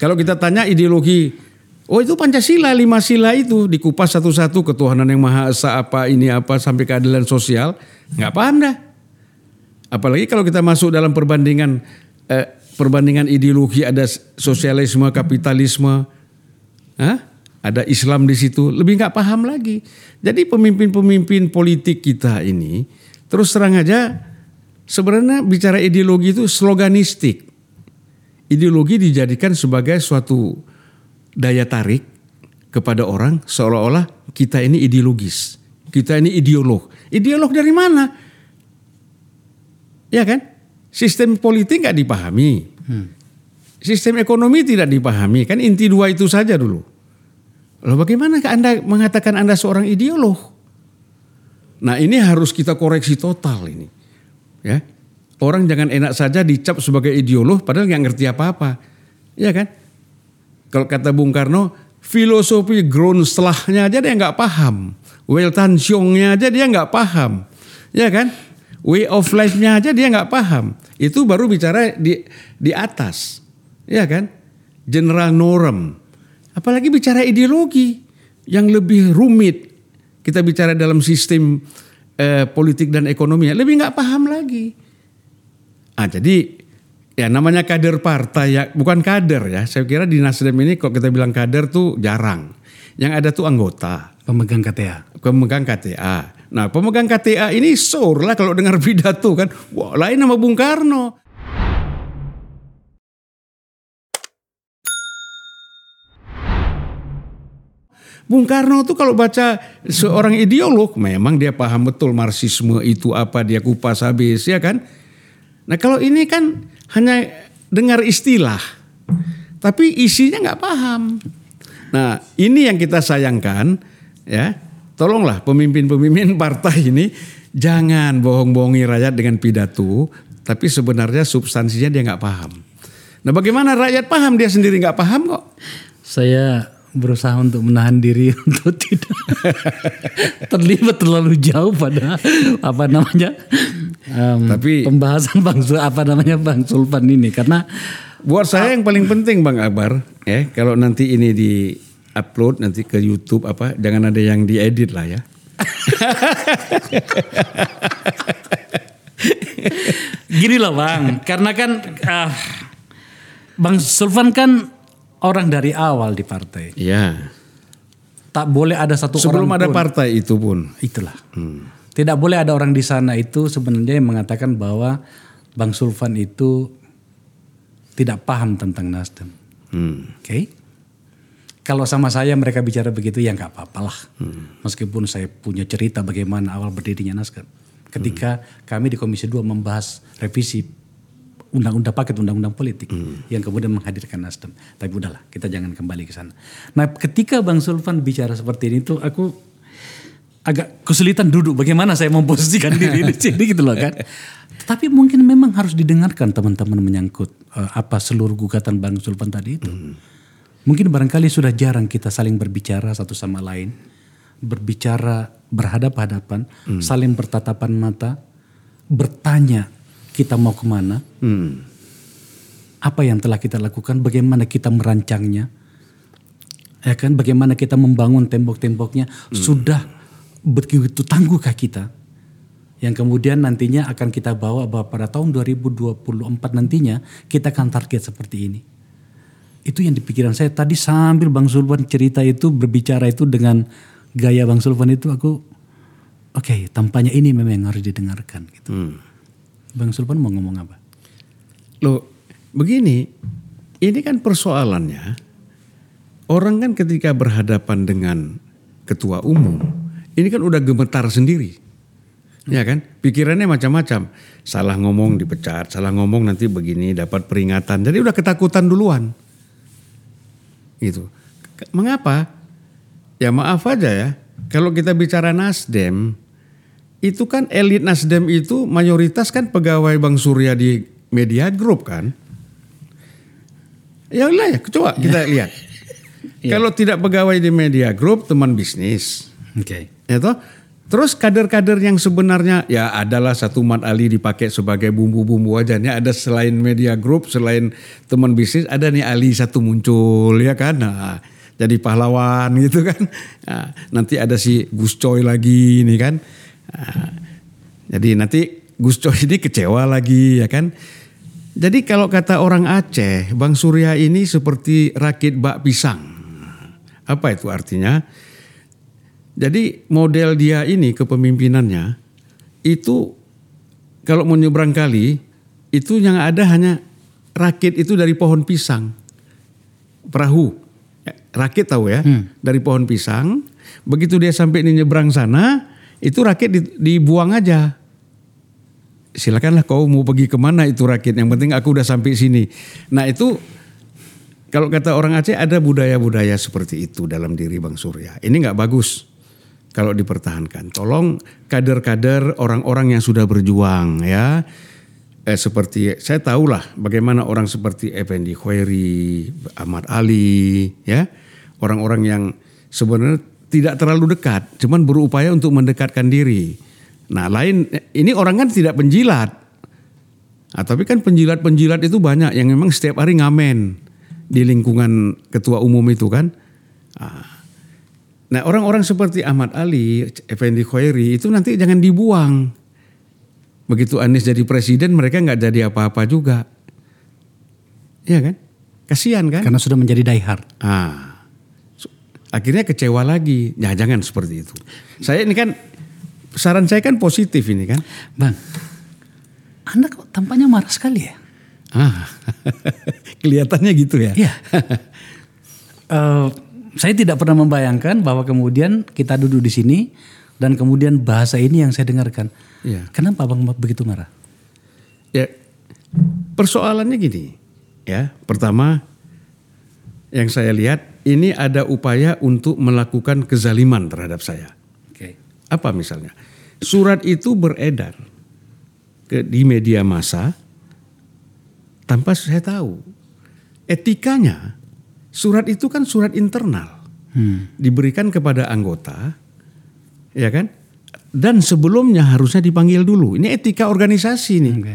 S1: Kalau kita tanya ideologi, oh itu Pancasila, lima sila itu dikupas satu-satu ketuhanan yang maha esa apa ini apa sampai keadilan sosial, nggak paham dah. Apalagi kalau kita masuk dalam perbandingan eh, perbandingan ideologi ada sosialisme, kapitalisme, Hah? Ada Islam di situ, lebih nggak paham lagi. Jadi pemimpin-pemimpin politik kita ini terus terang aja sebenarnya bicara ideologi itu sloganistik. Ideologi dijadikan sebagai suatu daya tarik kepada orang seolah-olah kita ini ideologis. Kita ini ideolog. Ideolog dari mana? Ya kan? Sistem politik nggak dipahami. Sistem ekonomi tidak dipahami. Kan inti dua itu saja dulu. Lalu bagaimana Anda mengatakan Anda seorang ideolog? Nah ini harus kita koreksi total ini. Ya, Orang jangan enak saja dicap sebagai ideolog padahal nggak ngerti apa-apa. Ya kan? Kalau kata Bung Karno, filosofi ground setelahnya aja dia nggak paham. Weltan Xiongnya aja dia nggak paham. Ya kan? Way of life-nya aja dia nggak paham. Itu baru bicara di di atas. Ya kan? General norm. Apalagi bicara ideologi yang lebih rumit. Kita bicara dalam sistem eh, politik dan ekonomi lebih nggak paham lagi. Ah jadi ya namanya kader partai ya bukan kader ya. Saya kira di Nasdem ini kalau kita bilang kader tuh jarang. Yang ada tuh anggota,
S2: Pemegang KTA.
S1: pemegang KTA. Nah pemegang KTA ini sore lah kalau dengar pidato kan. Wah lain nama Bung Karno. Bung Karno tuh kalau baca seorang ideolog memang dia paham betul marxisme itu apa dia kupas habis ya kan. Nah kalau ini kan hanya dengar istilah tapi isinya nggak paham. Nah ini yang kita sayangkan ya. Tolonglah pemimpin-pemimpin partai ini jangan bohong-bohongi rakyat dengan pidato tapi sebenarnya substansinya dia nggak paham. Nah bagaimana rakyat paham dia sendiri nggak paham kok.
S2: Saya berusaha untuk menahan diri untuk tidak terlibat terlalu jauh pada apa namanya em,
S1: Tapi-
S2: pembahasan bang apa namanya bang Sulpan ini karena
S1: Buat saya yang paling penting Bang Akbar, ya kalau nanti ini di upload nanti ke YouTube apa, jangan ada yang diedit lah ya.
S2: gini loh bang karena kan ah, bang Sulpan kan orang dari awal di partai
S1: Iya.
S2: tak boleh ada satu
S1: Sebelum
S2: orang
S1: ada
S2: pun-
S1: partai itu pun.
S2: itulah tidak boleh ada orang di sana itu sebenarnya yang mengatakan bahwa bang Sulfan itu tidak paham tentang Nasdem
S1: Hmm.
S2: Oke. Kalau sama saya mereka bicara begitu ya nggak apa-apa lah. Meskipun saya punya cerita bagaimana awal berdirinya Nasdem. Ketika kami di Komisi 2 membahas revisi undang-undang paket undang-undang politik yang kemudian menghadirkan Nasdem. Tapi udahlah, kita jangan kembali ke sana. Nah, ketika Bang Sulfan bicara seperti ini tuh aku agak kesulitan duduk bagaimana saya memposisikan diri di sini gitu loh kan. Tapi mungkin memang harus didengarkan teman-teman menyangkut eh, apa seluruh gugatan Bang Sulpan tadi itu. Mungkin barangkali sudah jarang kita saling berbicara satu sama lain, berbicara berhadap-hadapan, saling bertatapan mata, bertanya kita mau ke mana,
S1: Hmm.
S2: apa yang telah kita lakukan, bagaimana kita merancangnya, ya kan, bagaimana kita membangun tembok-temboknya, sudah begitu tangguhkah kita, yang kemudian nantinya akan kita bawa bahwa pada tahun 2024 nantinya kita akan target seperti ini. Itu yang di pikiran saya tadi sambil Bang Sulpan cerita itu berbicara itu dengan gaya Bang Sulpan itu aku oke tampaknya ini memang yang harus didengarkan gitu.
S1: Hmm.
S2: Bang Sulpan mau ngomong apa?
S1: Loh, begini, ini kan persoalannya orang kan ketika berhadapan dengan ketua umum, ini kan udah gemetar sendiri. Ya kan? Pikirannya macam-macam. Salah ngomong dipecat, salah ngomong nanti begini dapat peringatan. Jadi udah ketakutan duluan. Gitu. Mengapa? Ya maaf aja ya. Kalau kita bicara Nasdem, itu kan elit Nasdem itu mayoritas kan pegawai Bang Surya di media group kan. Ya udah ya, coba kita lihat. Kalau tidak pegawai di media group, teman bisnis.
S2: Oke.
S1: Ya toh? Terus kader-kader yang sebenarnya ya adalah satu Mat Ali dipakai sebagai bumbu-bumbu aja. Ada selain media group, selain teman bisnis, ada nih Ali satu muncul ya kan. Nah, jadi pahlawan gitu kan. Nah, nanti ada si Gus Coy lagi nih kan. Nah, jadi nanti Gus Coy ini kecewa lagi ya kan. Jadi kalau kata orang Aceh, Bang Surya ini seperti rakit bak pisang. Apa itu artinya? Jadi model dia ini kepemimpinannya itu kalau mau nyebrang kali itu yang ada hanya rakit itu dari pohon pisang. Perahu. Ya, Rakit tahu ya, dari pohon pisang. Begitu dia sampai di nyebrang sana, itu rakit di- dibuang aja. Silakanlah kau mau pergi ke mana itu rakit. Yang penting aku udah sampai sini. Nah itu kalau kata orang Aceh ada budaya-budaya seperti itu dalam diri Bang Surya. Ini nggak bagus kalau dipertahankan. Tolong kader-kader orang-orang yang sudah berjuang ya. Eh, seperti saya tahulah bagaimana orang seperti Effendi Khairi, Ahmad Ali ya. Orang-orang yang sebenarnya tidak terlalu dekat, cuman berupaya untuk mendekatkan diri. Nah, lain ini orang kan tidak penjilat. Nah, tapi kan penjilat-penjilat itu banyak yang memang setiap hari ngamen di lingkungan ketua umum itu kan. Ah. Nah orang-orang seperti Ahmad Ali, Effendi Khairi itu nanti jangan dibuang. Begitu Anies jadi presiden mereka nggak jadi apa-apa juga. Iya kan? Kasihan kan?
S2: Karena sudah menjadi diehard.
S1: Ah, akhirnya kecewa lagi. Ya jangan seperti itu. Saya ini kan saran saya kan positif ini kan.
S2: Bang, Anda kok tampaknya marah sekali ya?
S1: Ah, kelihatannya gitu ya.
S2: Iya. Eh, saya tidak pernah membayangkan bahwa kemudian kita duduk di sini dan kemudian bahasa ini yang saya dengarkan.
S1: Iya.
S2: Kenapa Bang begitu marah?
S1: Ya, persoalannya gini, ya. Pertama, yang saya lihat ini ada upaya untuk melakukan kezaliman terhadap saya.
S2: Oke.
S1: Apa misalnya? Surat itu beredar ke di media massa tanpa saya tahu. Etikanya, surat itu kan surat internal. diberikan kepada anggota, ya kan? Dan sebelumnya harusnya dipanggil dulu. Ini etika organisasi nih.
S2: Oke.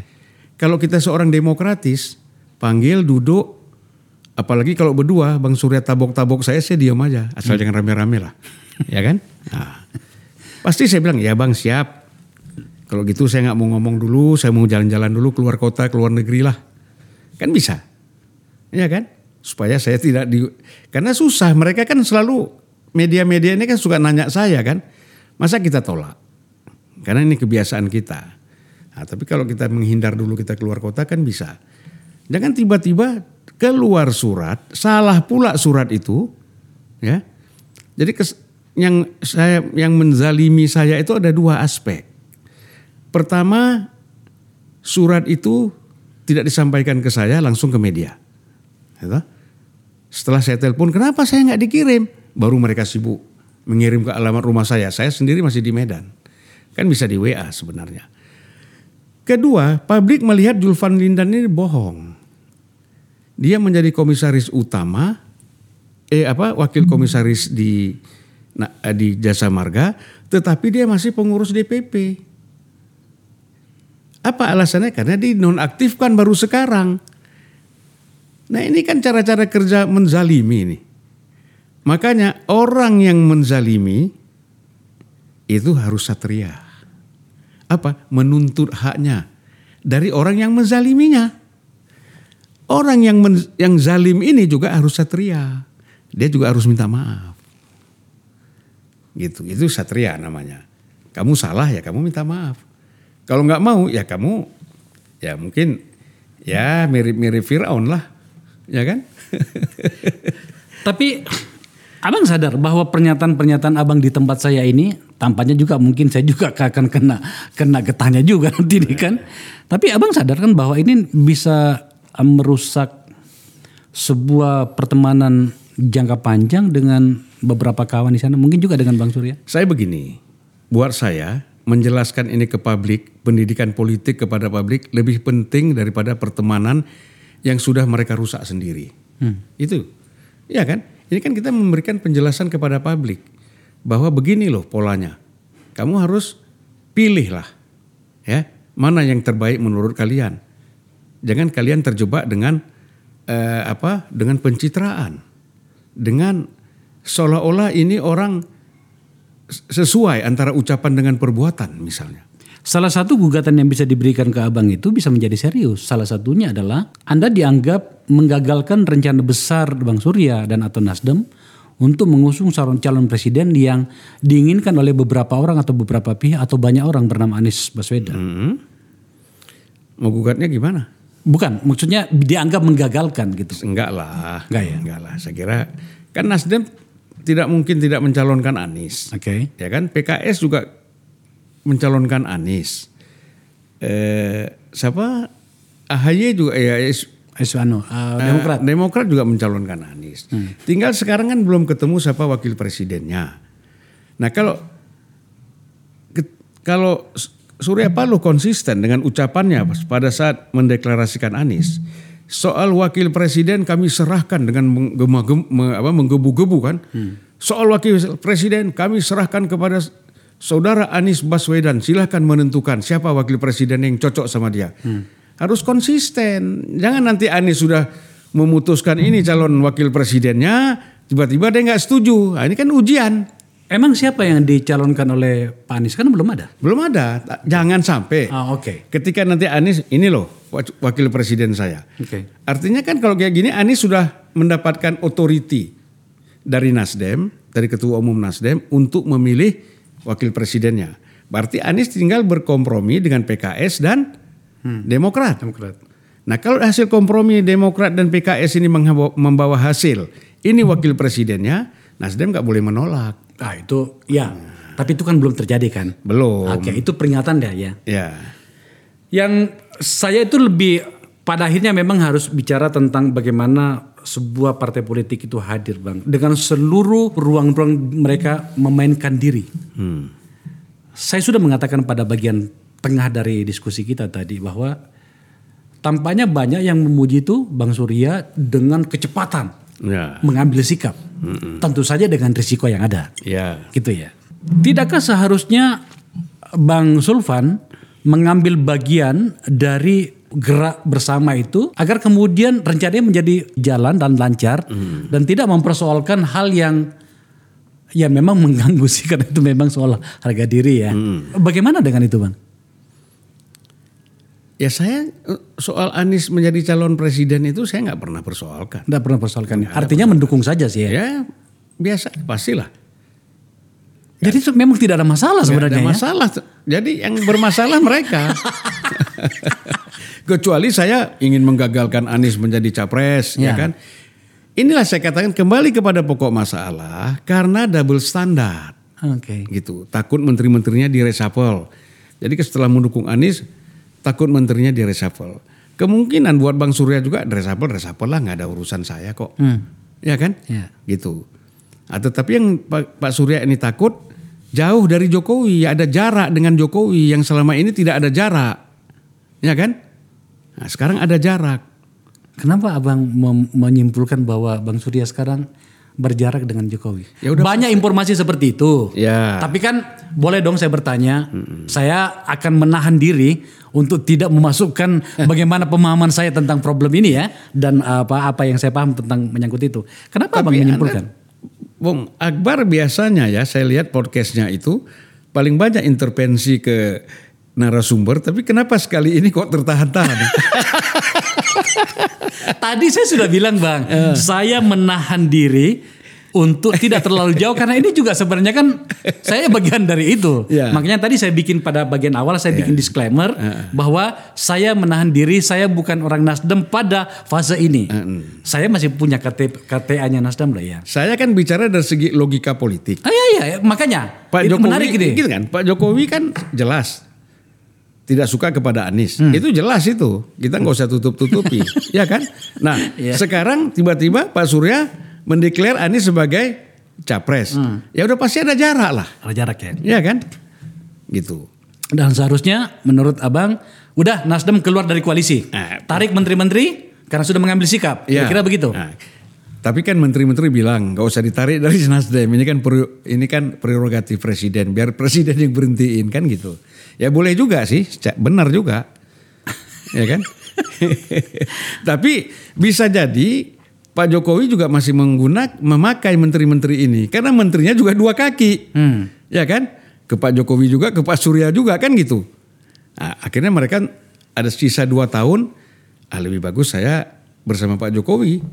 S1: Kalau kita seorang demokratis, panggil, duduk, apalagi kalau berdua, Bang Surya tabok-tabok saya, saya diam aja, asal jangan rame-rame lah, ya kan? Nah, pasti saya bilang ya Bang siap. Kalau gitu saya nggak mau ngomong dulu, saya mau jalan-jalan dulu keluar kota, keluar negeri lah, kan bisa, ya kan? Supaya saya tidak di, karena susah mereka kan selalu media-media ini kan suka nanya saya kan, masa kita tolak? Karena ini kebiasaan kita. Nah, tapi kalau kita menghindar dulu kita keluar kota kan bisa. Jangan tiba-tiba keluar surat, salah pula surat itu, ya. Jadi kes- yang saya yang menzalimi saya itu ada dua aspek. Pertama, surat itu tidak disampaikan ke saya langsung ke media. Gitu. Setelah saya telepon, kenapa saya nggak dikirim? Baru mereka sibuk mengirim ke alamat rumah saya. Saya sendiri masih di Medan. Kan bisa di WA sebenarnya. Kedua, publik melihat Julvan Lindan ini bohong. Dia menjadi komisaris utama, eh apa wakil komisaris di nah, di Jasa Marga, tetapi dia masih pengurus DPP. Apa alasannya? Karena dinonaktifkan baru sekarang. Nah ini kan cara-cara kerja menzalimi ini. Makanya orang yang menzalimi itu harus satria. Apa? Menuntut haknya dari orang yang menzaliminya. Orang yang men- yang zalim ini juga harus satria. Dia juga harus minta maaf. Gitu, itu satria namanya. Kamu salah ya kamu minta maaf. Kalau nggak mau ya kamu ya mungkin ya mirip-mirip Firaun lah, ya kan?
S2: Tapi abang sadar bahwa pernyataan-pernyataan abang di tempat saya ini tampaknya juga mungkin saya juga akan kena kena getahnya juga nanti nih kan. Tapi abang sadar kan bahwa ini bisa merusak sebuah pertemanan jangka panjang dengan beberapa kawan di sana, mungkin juga dengan Bang Surya.
S1: Saya begini, buat saya menjelaskan ini ke publik, pendidikan politik kepada publik lebih penting daripada pertemanan yang sudah mereka rusak sendiri. Itu, ya kan? Ini kan kita memberikan penjelasan kepada publik bahwa begini loh polanya. Kamu harus pilih lah, ya mana yang terbaik menurut kalian. Jangan kalian terjebak dengan eh, apa? Dengan pencitraan, dengan seolah-olah ini orang sesuai antara ucapan dengan perbuatan misalnya.
S2: Salah satu gugatan yang bisa diberikan ke abang itu bisa menjadi serius. Salah satunya adalah Anda dianggap menggagalkan rencana besar Bang Surya dan atau Nasdem untuk mengusung calon calon presiden yang diinginkan oleh beberapa orang atau beberapa pihak atau banyak orang bernama Anies Baswedan.
S1: Hmm. Mau gugatnya gimana?
S2: Bukan, maksudnya dianggap menggagalkan gitu.
S1: Enggak lah.
S2: Enggak ya?
S1: Enggak lah. Saya kira kan Nasdem tidak mungkin tidak mencalonkan Anies.
S2: Oke.
S1: Ya kan PKS juga mencalonkan Anies. Eh, siapa? AHY juga ya is-
S2: Eswano, uh, Demokrat.
S1: Eh, Demokrat juga mencalonkan Anies. Tinggal sekarang kan belum ketemu siapa wakil presidennya. Nah kalau ke- kalau Surya Paloh konsisten dengan ucapannya pada saat mendeklarasikan Anies soal wakil presiden kami serahkan dengan menggebu-gebu kan. Soal wakil presiden kami serahkan kepada saudara Anies Baswedan. Silahkan menentukan siapa wakil presiden yang cocok sama dia. Harus konsisten. Jangan nanti Anies sudah memutuskan ini calon wakil presidennya, tiba-tiba dia nggak setuju. Nah, ini kan ujian.
S2: Emang siapa yang dicalonkan oleh Pak Anies? Kan belum ada.
S1: Belum ada. Jangan sampai.
S2: Ah, oke.
S1: Ketika nanti Anies, ini loh wakil presiden saya.
S2: Oke.
S1: Artinya kan kalau kayak gini Anies sudah mendapatkan otoriti dari Nasdem, dari ketua umum Nasdem untuk memilih wakil presidennya. Berarti Anies tinggal berkompromi dengan PKS dan Demokrat.
S2: Demokrat.
S1: Nah kalau hasil kompromi Demokrat dan PKS ini membawa hasil, ini wakil presidennya, Nasdem nggak boleh menolak.
S2: Ah itu ya. Tapi itu kan belum terjadi kan.
S1: Belum.
S2: Oke, itu peringatan dah ya.
S1: Ya.
S2: Yang saya itu lebih pada akhirnya memang harus bicara tentang bagaimana sebuah partai politik itu hadir, Bang. Dengan seluruh ruang-ruang mereka memainkan diri. Saya sudah mengatakan pada bagian tengah dari diskusi kita tadi bahwa tampaknya banyak yang memuji itu Bang Surya dengan kecepatan.
S1: Ya.
S2: mengambil sikap. Tentu saja dengan risiko yang ada.
S1: Ya.
S2: Gitu ya. Tidakkah seharusnya Bang Sulvan mengambil bagian dari gerak bersama itu agar kemudian rencananya menjadi jalan dan lancar dan tidak mempersoalkan hal yang ya memang mengganggu sih karena itu memang soal harga diri ya. Bagaimana dengan itu, Bang?
S1: Ya saya eh, soal Anies menjadi calon presiden itu saya nggak pernah persoalkan.
S2: Tidak pernah persoalkan. Artinya mendukung saja sih ya.
S1: Ya biasa pastilah.
S2: Jadi itu memang tidak ada masalah
S1: Nggak
S2: sebenarnya
S1: ada
S2: ya.
S1: masalah. Jadi yang bermasalah mereka. Kecuali saya ingin menggagalkan Anies menjadi capres,
S2: Ya.
S1: ya kan? Inilah saya katakan kembali kepada pokok masalah karena double standar
S2: Oke.
S1: gitu. Takut menteri-menterinya di reshuffle. Jadi setelah mendukung Anies, takut menterinya di reshuffle. Kemungkinan buat Bang Surya juga reshuffle, reshuffle lah nggak ada urusan saya kok. Ya kan?
S2: Ya.
S1: Gitu. Ah, tetapi yang Pak, Pak Surya ini takut jauh dari Jokowi, ada jarak dengan Jokowi yang selama ini tidak ada jarak. Ya kan? Nah, sekarang ada jarak.
S2: Kenapa abang menyimpulkan bahwa Bang Surya sekarang berjarak dengan Jokowi?
S1: Ya udah
S2: Banyak informasi seperti itu.
S1: Ya.
S2: Tapi kan boleh dong saya bertanya, saya akan menahan diri untuk tidak memasukkan bagaimana pemahaman saya tentang problem ini ya dan apa apa yang saya paham tentang menyangkut itu. Kenapa abang
S1: Tapi
S2: menyimpulkan?
S1: Bung Akbar biasanya ya saya lihat podcastnya itu paling banyak intervensi ke narasumber, tapi kenapa sekali ini kok tertahan-tahan?
S2: Tadi saya sudah bilang bang,
S1: Eh.
S2: saya menahan diri untuk tidak terlalu jauh karena ini juga sebenarnya kan saya bagian dari itu.
S1: Ya.
S2: Makanya tadi saya bikin pada bagian awal saya bikin disclaimer bahwa saya menahan diri, saya bukan orang Nasdem pada fase ini. Saya masih punya KT, KTA-nya Nasdem lah ya.
S1: saya kan bicara dari segi logika politik.
S2: Ah, iya iya makanya
S1: Pak
S2: itu
S1: Jokowi
S2: menarik ini.
S1: gitu kan, Pak Jokowi kan jelas tidak suka kepada Anies. Itu jelas itu. Kita nggak usah tutup-tutupi, ya kan? Nah,
S2: Iya.
S1: sekarang tiba-tiba Pak Surya mendeklar Anies sebagai capres. Ya udah pasti ada jarak lah,
S2: Ada jarak ya.
S1: ya kan? Gitu.
S2: Dan seharusnya menurut abang, udah Nasdem keluar dari koalisi,
S1: Nah,
S2: tarik menteri-menteri karena sudah mengambil sikap.
S1: Ya.
S2: Kira-kira begitu.
S1: Nah, tapi kan menteri-menteri bilang nggak usah ditarik dari Nasdem. Ini kan ini kan prerogatif presiden. Biar presiden yang berhentiin kan gitu. Ya boleh juga sih, benar juga, ya kan? Tapi bisa jadi Pak Jokowi juga masih menggunakan memakai menteri-menteri ini karena menterinya juga dua kaki, ya kan? Ke Pak Jokowi juga, ke Pak Surya juga kan gitu. Nah, akhirnya mereka ada sisa dua tahun, ah, lebih bagus saya bersama Pak Jokowi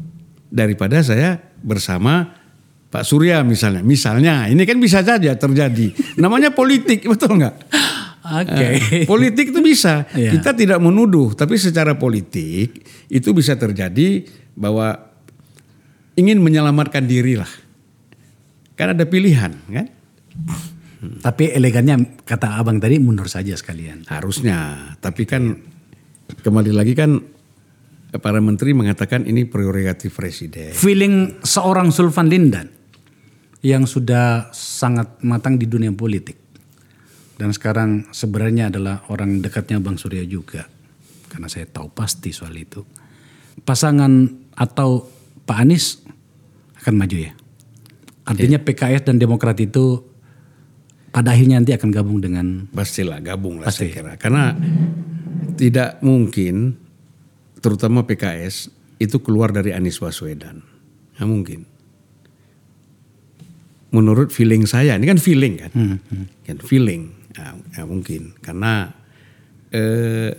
S1: daripada saya bersama Pak Surya misalnya. Misalnya, ini kan bisa saja terjadi. Namanya politik, betul nggak?
S2: Oke.
S1: Eh, politik itu bisa.
S2: Iya.
S1: Kita tidak menuduh, tapi secara politik itu bisa terjadi bahwa ingin menyelamatkan diri lah. Kan ada pilihan, kan?
S2: Tapi elegannya kata abang tadi mundur saja sekalian.
S1: Harusnya, tapi kan kembali lagi kan para menteri mengatakan ini prerogatif presiden.
S2: Feeling seorang Sulvan Lindan yang sudah sangat matang di dunia politik dan sekarang sebenarnya adalah orang dekatnya Bang Surya juga karena saya tahu pasti soal itu. Pasangan atau Pak Anies akan maju ya. Artinya PKS dan Demokrat itu pada akhirnya nanti akan gabung dengan
S1: Pastilah gabung lah
S2: Pasti.
S1: saya kira. Karena tidak mungkin terutama PKS itu keluar dari Anies Baswedan. Nggak mungkin. Menurut feeling saya, ini kan feeling kan. Kan feeling. Nah, nggak mungkin. Karena eh,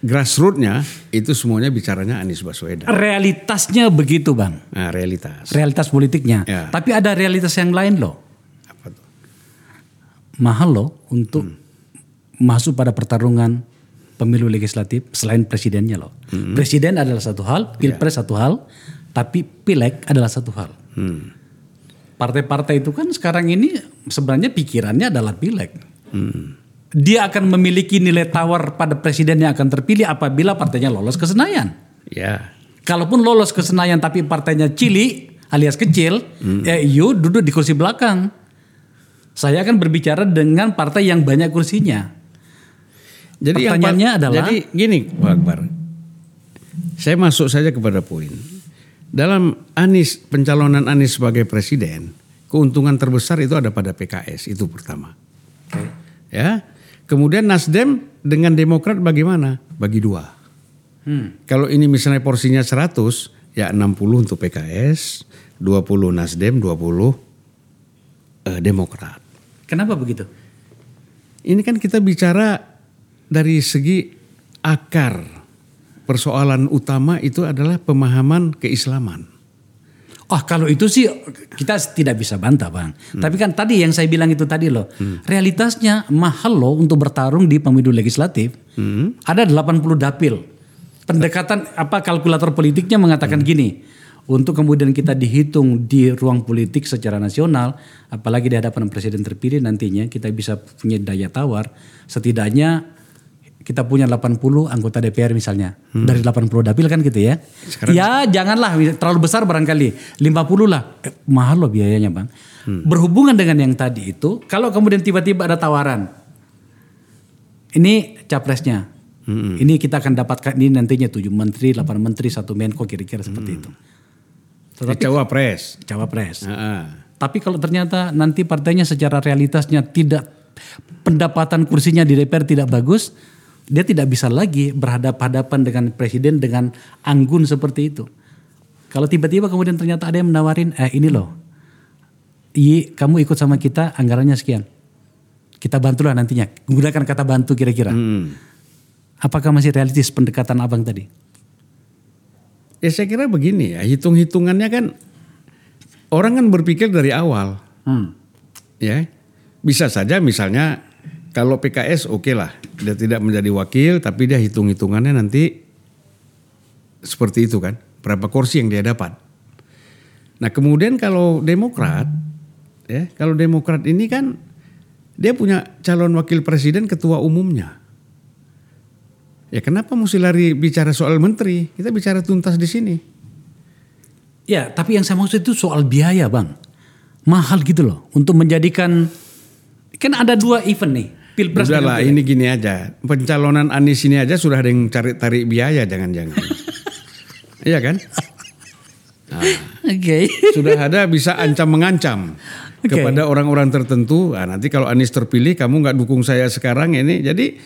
S1: grassrootsnya itu semuanya bicaranya Anies Baswedan.
S2: realitasnya begitu Bang.
S1: Nah, realitas.
S2: Realitas politiknya.
S1: Ya.
S2: Tapi ada realitas yang lain loh.
S1: Apa tuh?
S2: mahal loh untuk masuk pada pertarungan pemilu legislatif selain presidennya loh. Presiden adalah satu hal, pilpres satu hal, tapi pileg adalah satu hal.
S1: Hmm.
S2: Partai-partai itu kan sekarang ini sebenarnya pikirannya adalah pileg.
S1: Hmm.
S2: Dia akan memiliki nilai tawar pada presiden yang akan terpilih apabila partainya lolos ke Senayan.
S1: Ya.
S2: Kalaupun lolos ke Senayan tapi partainya cili alias kecil, ya you duduk di kursi belakang. Saya akan berbicara dengan partai yang banyak kursinya.
S1: Jadi yang
S2: Pertanyaannya
S1: pa-
S2: adalah-
S1: jadi gini Pak Akbar. Saya masuk saja kepada poin. dalam Anies pencalonan Anies sebagai presiden, keuntungan terbesar itu ada pada PKS itu pertama. Ya. Kemudian Nasdem dengan Demokrat bagaimana? Bagi dua. Kalau ini misalnya porsinya 100, ya 60 untuk PKS, 20 Nasdem, 20 eh, Demokrat.
S2: Kenapa begitu?
S1: Ini kan kita bicara dari segi akar persoalan utama itu adalah pemahaman keislaman.
S2: Oh kalau itu sih kita tidak bisa bantah bang. Tapi kan tadi yang saya bilang itu tadi loh. Realitasnya mahal loh untuk bertarung di pemilu legislatif. Ada 80 dapil. Pendekatan apa kalkulator politiknya mengatakan gini. Untuk kemudian kita dihitung di ruang politik secara nasional. Apalagi di hadapan presiden terpilih nantinya kita bisa punya daya tawar. Setidaknya kita punya 80 anggota DPR misalnya. Dari 80 dapil kan gitu ya. ya janganlah terlalu besar barangkali. 50 lah. Eh, mahal loh biayanya bang. Berhubungan dengan yang tadi itu. Kalau kemudian tiba-tiba ada tawaran. Ini capresnya. Ini kita akan dapatkan ini nantinya 7 menteri, 8 menteri, satu menko kira-kira seperti itu.
S1: Tetapi cawapres.
S2: Cawapres.
S1: Heeh.
S2: Tapi kalau ternyata nanti partainya secara realitasnya tidak pendapatan kursinya di DPR tidak bagus, dia tidak bisa lagi berhadapan-hadapan dengan presiden dengan anggun seperti itu. Kalau tiba-tiba kemudian ternyata ada yang menawarin, eh ini loh, i kamu ikut sama kita anggarannya sekian, kita bantulah nantinya. Gunakan kata bantu kira-kira.
S1: Hmm.
S2: Apakah masih realistis pendekatan abang tadi?
S1: Ya saya kira begini ya, hitung-hitungannya kan orang kan berpikir dari awal.
S2: Hmm.
S1: Ya. Bisa saja misalnya kalau PKS oke lah, dia tidak menjadi wakil tapi dia hitung-hitungannya nanti seperti itu kan, berapa kursi yang dia dapat. Nah, kemudian kalau Demokrat ya, kalau Demokrat ini kan dia punya calon wakil presiden ketua umumnya. Ya kenapa mesti lari bicara soal menteri? Kita bicara tuntas di sini.
S2: Ya, tapi yang saya maksud itu soal biaya, Bang. Mahal gitu loh untuk menjadikan kan ada dua event nih. Pilpres
S1: Udah lah ini gini aja. Pencalonan Anies ini aja sudah ada yang cari tarik biaya jangan-jangan. iya kan?
S2: Oke.
S1: Sudah ada bisa ancam mengancam
S2: Oke.
S1: kepada orang-orang tertentu. Ah, nanti kalau Anies terpilih kamu nggak dukung saya sekarang ini. Jadi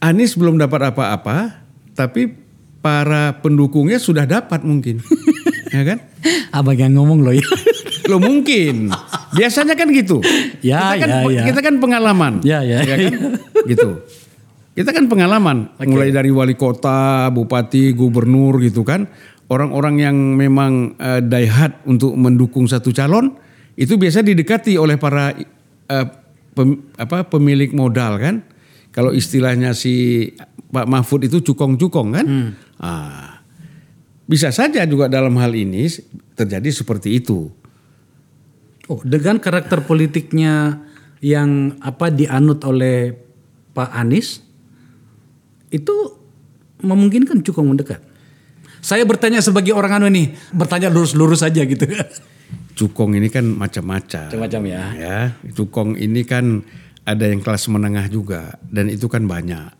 S1: Anies belum dapat apa-apa, tapi para pendukungnya sudah dapat mungkin. ya kan?
S2: Abang yang ngomong loh ya.
S1: Lo mungkin. Biasanya kan gitu.
S2: Ya,
S1: kita kan,
S2: ya, ya.
S1: kita kan pengalaman.
S2: Ya, ya.
S1: kan? gitu. Kita kan pengalaman. Mulai dari wali kota, bupati, gubernur gitu kan. Orang-orang yang memang uh, daihat untuk mendukung satu calon itu biasa didekati oleh para uh, pem- apa pemilik modal kan. Kalau istilahnya si Pak Mahfud itu cukong-cukong kan. Ah. bisa saja juga dalam hal ini terjadi seperti itu.
S2: Oh, dengan karakter politiknya yang apa dianut oleh Pak Anies itu memungkinkan cukup mendekat. Saya bertanya sebagai orang anu nih, bertanya lurus-lurus aja gitu.
S1: Cukong ini kan macam-macam.
S2: Macam-macam ya.
S1: Ya, cukong ini kan ada yang kelas menengah juga dan itu kan banyak.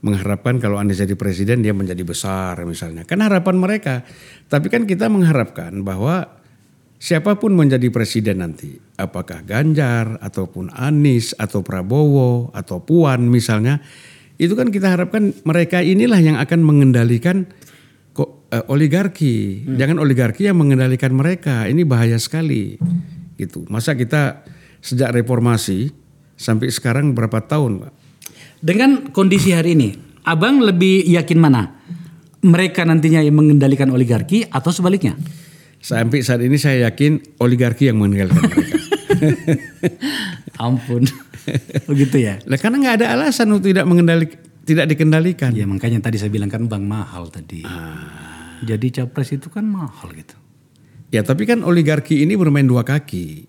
S1: Mengharapkan kalau Anies jadi presiden dia menjadi besar misalnya. Kan harapan mereka. Tapi kan kita mengharapkan bahwa siapa pun menjadi presiden nanti, apakah Ganjar ataupun Anies atau Prabowo atau Puan misalnya, itu kan kita harapkan mereka inilah yang akan mengendalikan eh, oligarki. Jangan oligarki yang mengendalikan mereka. Ini bahaya sekali. Gitu. Masa kita sejak reformasi sampai sekarang berapa tahun, Pak?
S2: Dengan kondisi hari ini, Abang lebih yakin mana? Mereka nantinya yang mengendalikan oligarki atau sebaliknya?
S1: Sampai saat ini saya yakin oligarki yang mengendalikan mereka.
S2: Ampun. Begitu ya.
S1: Lah karena nggak ada alasan untuk tidak mengendalik tidak dikendalikan.
S2: Ya makanya tadi saya bilang kan Bang mahal tadi.
S1: Ah.
S2: Jadi capres itu kan mahal gitu.
S1: Ya tapi kan oligarki ini bermain dua kaki.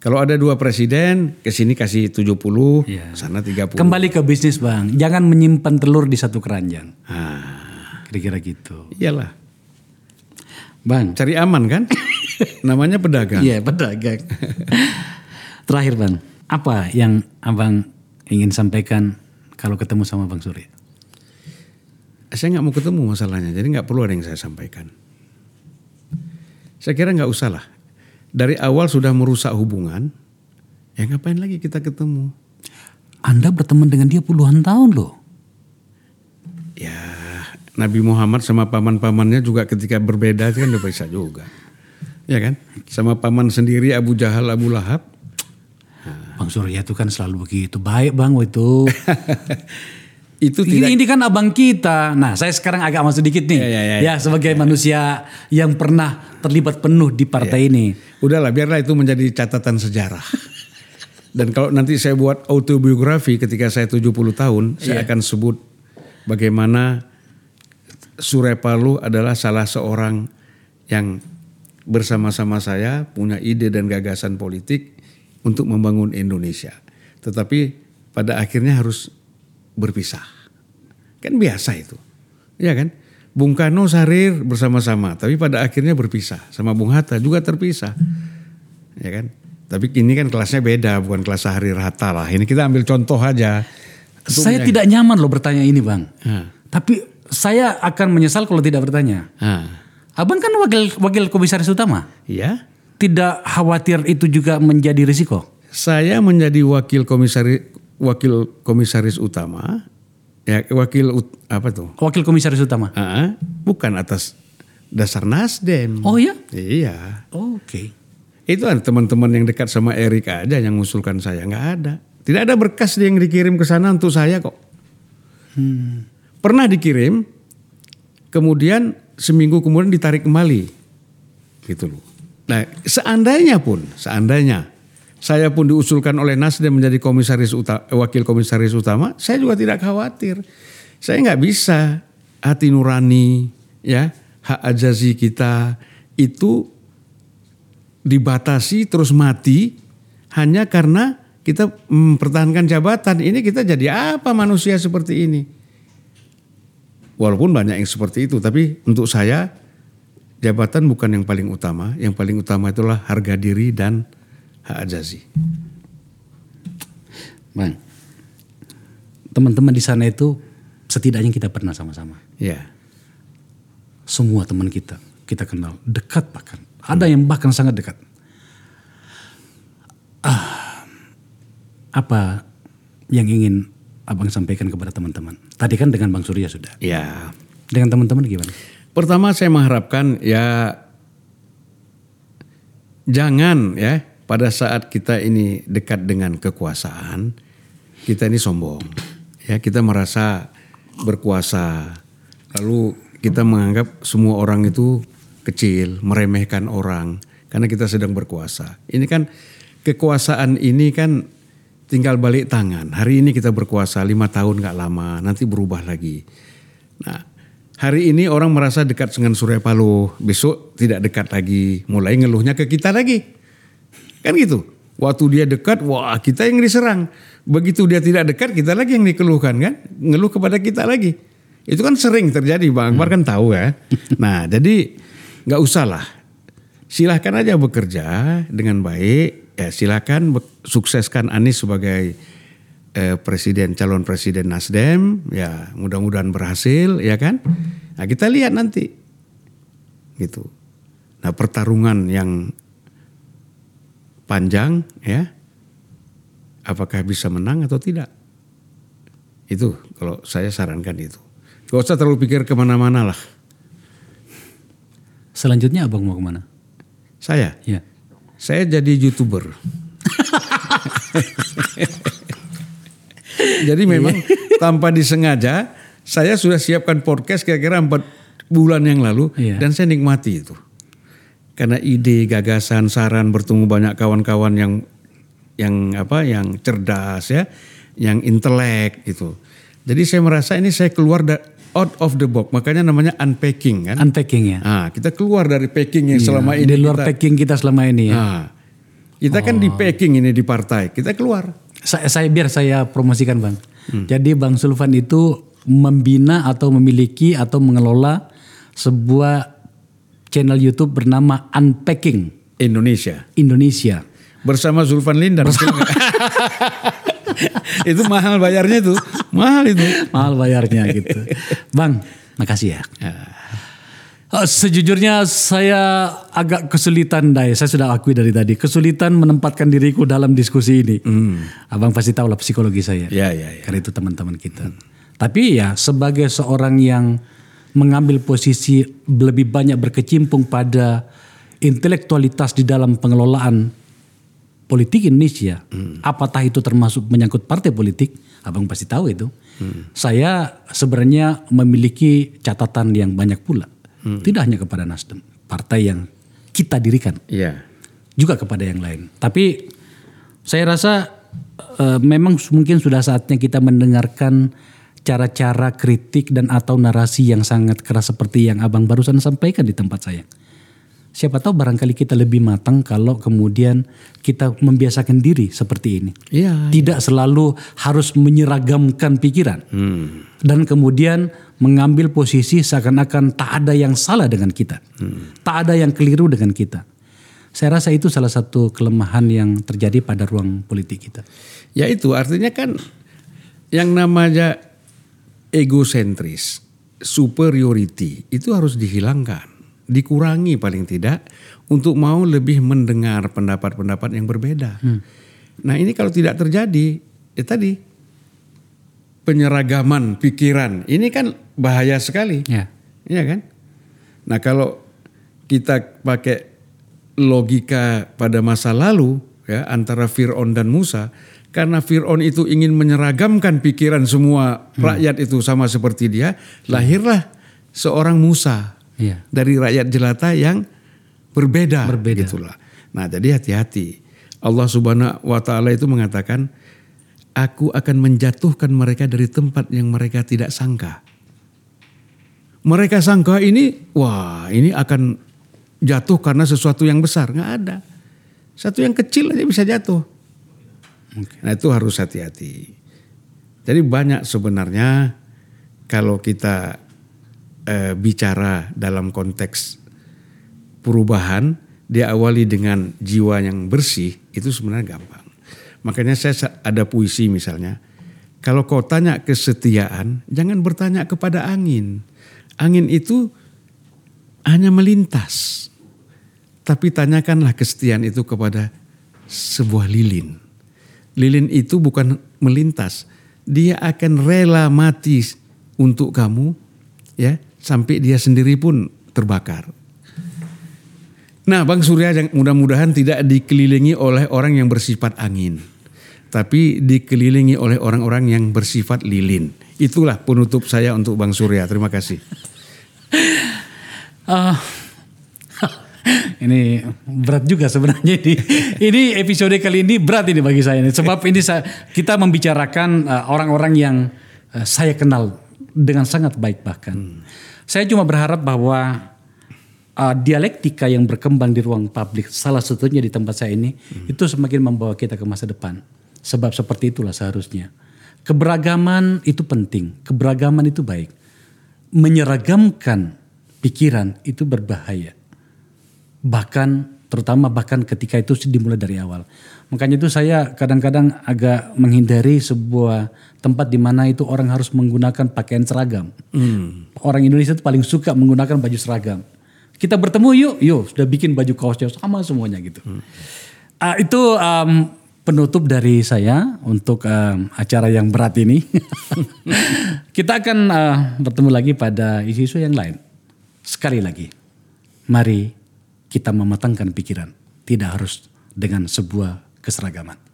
S1: Kalau ada dua presiden, ke sini kasih 70,
S2: Iya.
S1: sana 30.
S2: Kembali ke bisnis Bang, jangan menyimpan telur di satu keranjang.
S1: Ah,
S2: Kira-kira gitu.
S1: iyalah.
S2: Bang,
S1: Cari aman kan? Namanya pedagang.
S2: iya pedagang. Terakhir Bang, apa yang Abang ingin sampaikan kalau ketemu sama Bang Surya?
S1: saya nggak mau ketemu masalahnya, jadi nggak perlu ada yang saya sampaikan. Saya kira nggak usah lah. Dari awal sudah merusak hubungan, ya ngapain lagi kita ketemu?
S2: Anda berteman dengan dia puluhan tahun loh.
S1: Ya Nabi Muhammad sama paman-pamannya juga ketika berbeda itu kan udah bisa juga. Ya kan? Sama paman sendiri Abu Jahal, Abu Lahab.
S2: Bang Surya itu kan selalu begitu. Baik bang itu.
S1: itu
S2: ini,
S1: tidak
S2: ini kan abang kita. Nah saya sekarang agak masuk dikit nih.
S1: Ya, ya, ya,
S2: ya sebagai manusia yang pernah terlibat penuh di partai ini.
S1: udahlah biarlah itu menjadi catatan sejarah. Dan kalau nanti saya buat autobiografi ketika saya 70 tahun, saya akan sebut bagaimana Surya Paloh adalah salah seorang yang bersama-sama saya punya ide dan gagasan politik untuk membangun Indonesia. Tetapi pada akhirnya harus berpisah. Kan biasa itu. Ya kan? Bung Karno Sarir bersama-sama, tapi pada akhirnya berpisah. Sama Bung Hatta juga terpisah. Ya kan? Tapi ini kan kelasnya beda, bukan kelas Sarir Hatta lah. Ini kita ambil contoh aja.
S2: Saya tidak nyaman loh bertanya ini bang.
S1: Ah.
S2: Tapi saya akan menyesal kalau tidak bertanya.
S1: Ah.
S2: Abang kan wakil wakil komisaris utama.
S1: Ya,
S2: Tidak khawatir itu juga menjadi risiko?
S1: saya menjadi wakil komisaris wakil komisaris utama. Ya, wakil ut- apa tuh?
S2: Wakil komisaris utama.
S1: Ah, bukan atas dasar Nasdem.
S2: Oh ya?
S1: Iya.
S2: Oke.
S1: Itu ada teman-teman yang dekat sama Erik aja yang ngusulkan saya. nggak ada. Tidak ada berkas yang dikirim ke sana untuk saya kok. Pernah dikirim, kemudian seminggu kemudian ditarik kembali. Gitu loh. Nah seandainya pun, seandainya saya pun diusulkan oleh Nasdem menjadi komisaris uta- eh, wakil komisaris utama, saya juga tidak khawatir. Saya nggak bisa hati nurani, ya hak ajazi kita itu dibatasi terus mati hanya karena kita mempertahankan jabatan. Ini kita jadi apa manusia seperti ini? Walaupun banyak yang seperti itu, tapi untuk saya jabatan bukan yang paling utama. Yang paling utama itulah harga diri dan hak ajazi.
S2: Bang, teman-teman di sana itu setidaknya kita pernah sama-sama.
S1: Ya,
S2: Semua teman kita, kita kenal dekat bahkan. Ada yang bahkan sangat dekat. Ah, apa yang ingin abang sampaikan kepada teman-teman? Tadi kan dengan Bang Surya sudah.
S1: ya.
S2: Dengan teman-teman gimana?
S1: Pertama saya mengharapkan ya jangan ya pada saat kita ini dekat dengan kekuasaan kita ini sombong ya kita merasa berkuasa lalu kita menganggap semua orang itu kecil meremehkan orang karena kita sedang berkuasa ini kan kekuasaan ini kan tinggal balik tangan hari ini kita berkuasa lima tahun nggak lama nanti berubah lagi nah Hari ini orang merasa dekat dengan Surya Paloh, besok tidak dekat lagi, mulai ngeluhnya ke kita lagi. Kan gitu. Waktu dia dekat, wah kita yang diserang. Begitu dia tidak dekat, kita lagi yang dikeluhkan kan, ngeluh kepada kita lagi. Itu kan sering terjadi, Bang Akbar kan tahu ya. Nah, jadi nggak usah lah. Silahkan aja bekerja dengan baik. Ya silahkan sukseskan Anies sebagai eh, presiden calon presiden Nasdem ya mudah-mudahan berhasil ya kan? Nah kita lihat nanti. Gitu. Nah pertarungan yang panjang ya apakah bisa menang atau tidak? Itu kalau saya sarankan itu. Gak usah terlalu pikir ke mana-mana lah.
S2: Selanjutnya abang mau ke mana?
S1: saya?
S2: Ya.
S1: saya jadi youtuber Jadi memang tanpa disengaja saya sudah siapkan podcast kira-kira empat bulan yang lalu
S2: Iya.
S1: dan saya nikmati itu. Karena ide, gagasan, saran bertemu banyak kawan-kawan yang yang apa yang cerdas ya, yang intelek gitu. Jadi saya merasa ini saya keluar da- out of the box, makanya namanya unpacking kan.
S2: Unpacking ya.
S1: Ah, kita keluar dari packing yang
S2: Iya,
S1: selama ini
S2: di luar
S1: kita,
S2: packing kita selama ini ya.
S1: Ah, kita kan di packing ini di partai, kita keluar.
S2: Saya, saya biar saya promosikan bang.
S1: Hmm.
S2: Jadi bang Sulvan itu membina atau memiliki atau mengelola sebuah channel YouTube bernama Unpacking
S1: Indonesia.
S2: Indonesia.
S1: bersama Zulfan Lindan. itu mahal bayarnya itu, mahal itu.
S2: Mahal bayarnya gitu. Bang, Makasih ya. Uh, sejujurnya saya agak kesulitan Dai, saya sudah akui dari tadi, kesulitan menempatkan diriku dalam diskusi ini. Abang pasti tahu lah psikologi saya.
S1: Ya, ya, ya.
S2: Karena itu teman-teman kita. Tapi ya sebagai seorang yang mengambil posisi lebih banyak berkecimpung pada intelektualitas di dalam pengelolaan politik Indonesia, apatah itu termasuk menyangkut partai politik, abang pasti tahu itu. Saya sebenarnya memiliki catatan yang banyak pula, tidak hanya kepada Nasdem, partai yang kita dirikan,
S1: Iya.
S2: juga kepada yang lain. Tapi saya rasa eh, memang mungkin sudah saatnya kita mendengarkan cara-cara kritik dan atau narasi yang sangat keras seperti yang abang barusan sampaikan di tempat saya. Siapa tahu barangkali kita lebih matang kalau kemudian kita membiasakan diri seperti ini.
S1: Iya.
S2: Tidak selalu harus menyeragamkan pikiran. Dan kemudian mengambil posisi seakan-akan tak ada yang salah dengan kita. Tak ada yang keliru dengan kita. Saya rasa itu salah satu kelemahan yang terjadi pada ruang politik kita.
S1: Ya itu artinya kan yang namanya egosentris, superiority itu harus dihilangkan, dikurangi paling tidak untuk mau lebih mendengar pendapat-pendapat yang berbeda. Nah ini kalau tidak terjadi, ya tadi penyeragaman pikiran ini kan bahaya sekali.
S2: Ya.
S1: Iya kan? Nah kalau kita pakai logika pada masa lalu ya antara Fir'aun dan Musa karena Fir'aun itu ingin menyeragamkan pikiran semua rakyat itu sama seperti dia lahirlah seorang Musa
S2: Iya.
S1: dari rakyat jelata yang berbeda,
S2: Berbeda.
S1: gitulah. Nah jadi hati-hati Allah Subhanahu Wa Taala itu mengatakan Aku akan menjatuhkan mereka dari tempat yang mereka tidak sangka. Mereka sangka ini, wah ini akan jatuh karena sesuatu yang besar. Nggak ada. Satu yang kecil aja bisa jatuh. Nah itu harus hati-hati. Jadi banyak sebenarnya kalau kita eh, bicara dalam konteks perubahan, diawali dengan jiwa yang bersih, itu sebenarnya gampang. Makanya saya sa- ada puisi misalnya, kalau kau tanya kesetiaan, jangan bertanya kepada angin. Angin itu hanya melintas. Tapi tanyakanlah kesetiaan itu kepada sebuah lilin. Lilin itu bukan melintas, dia akan rela mati untuk kamu ya, sampai dia sendiri pun terbakar. Nah, Bang Surya yang mudah-mudahan tidak dikelilingi oleh orang yang bersifat angin, tapi dikelilingi oleh orang-orang yang bersifat lilin. Itulah penutup saya untuk Bang Surya. Terima kasih.
S2: Ah, ini berat juga sebenarnya ini. Ini episode kali ini berat ini bagi saya. Sebab ini saya, kita membicarakan uh, orang-orang yang uh, saya kenal dengan sangat baik bahkan. Saya cuma berharap bahwa uh, dialektika yang berkembang di ruang publik, salah satunya di tempat saya ini, itu semakin membawa kita ke masa depan. Sebab seperti itulah seharusnya. Keberagaman itu penting, keberagaman itu baik. Menyeragamkan pikiran itu berbahaya. Bahkan terutama bahkan ketika itu dimulai dari awal. Makanya itu saya kadang-kadang agak menghindari sebuah tempat di mana itu orang harus menggunakan pakaian seragam. Orang Indonesia itu paling suka menggunakan baju seragam. Kita bertemu yuk, yuk sudah bikin baju kaosnya sama semuanya gitu. Ah, itu um, penutup dari saya untuk um, acara yang berat ini. Kita akan uh, bertemu lagi pada isu-isu yang lain. Sekali lagi, mari kita mematangkan pikiran. Tidak harus dengan sebuah keseragaman.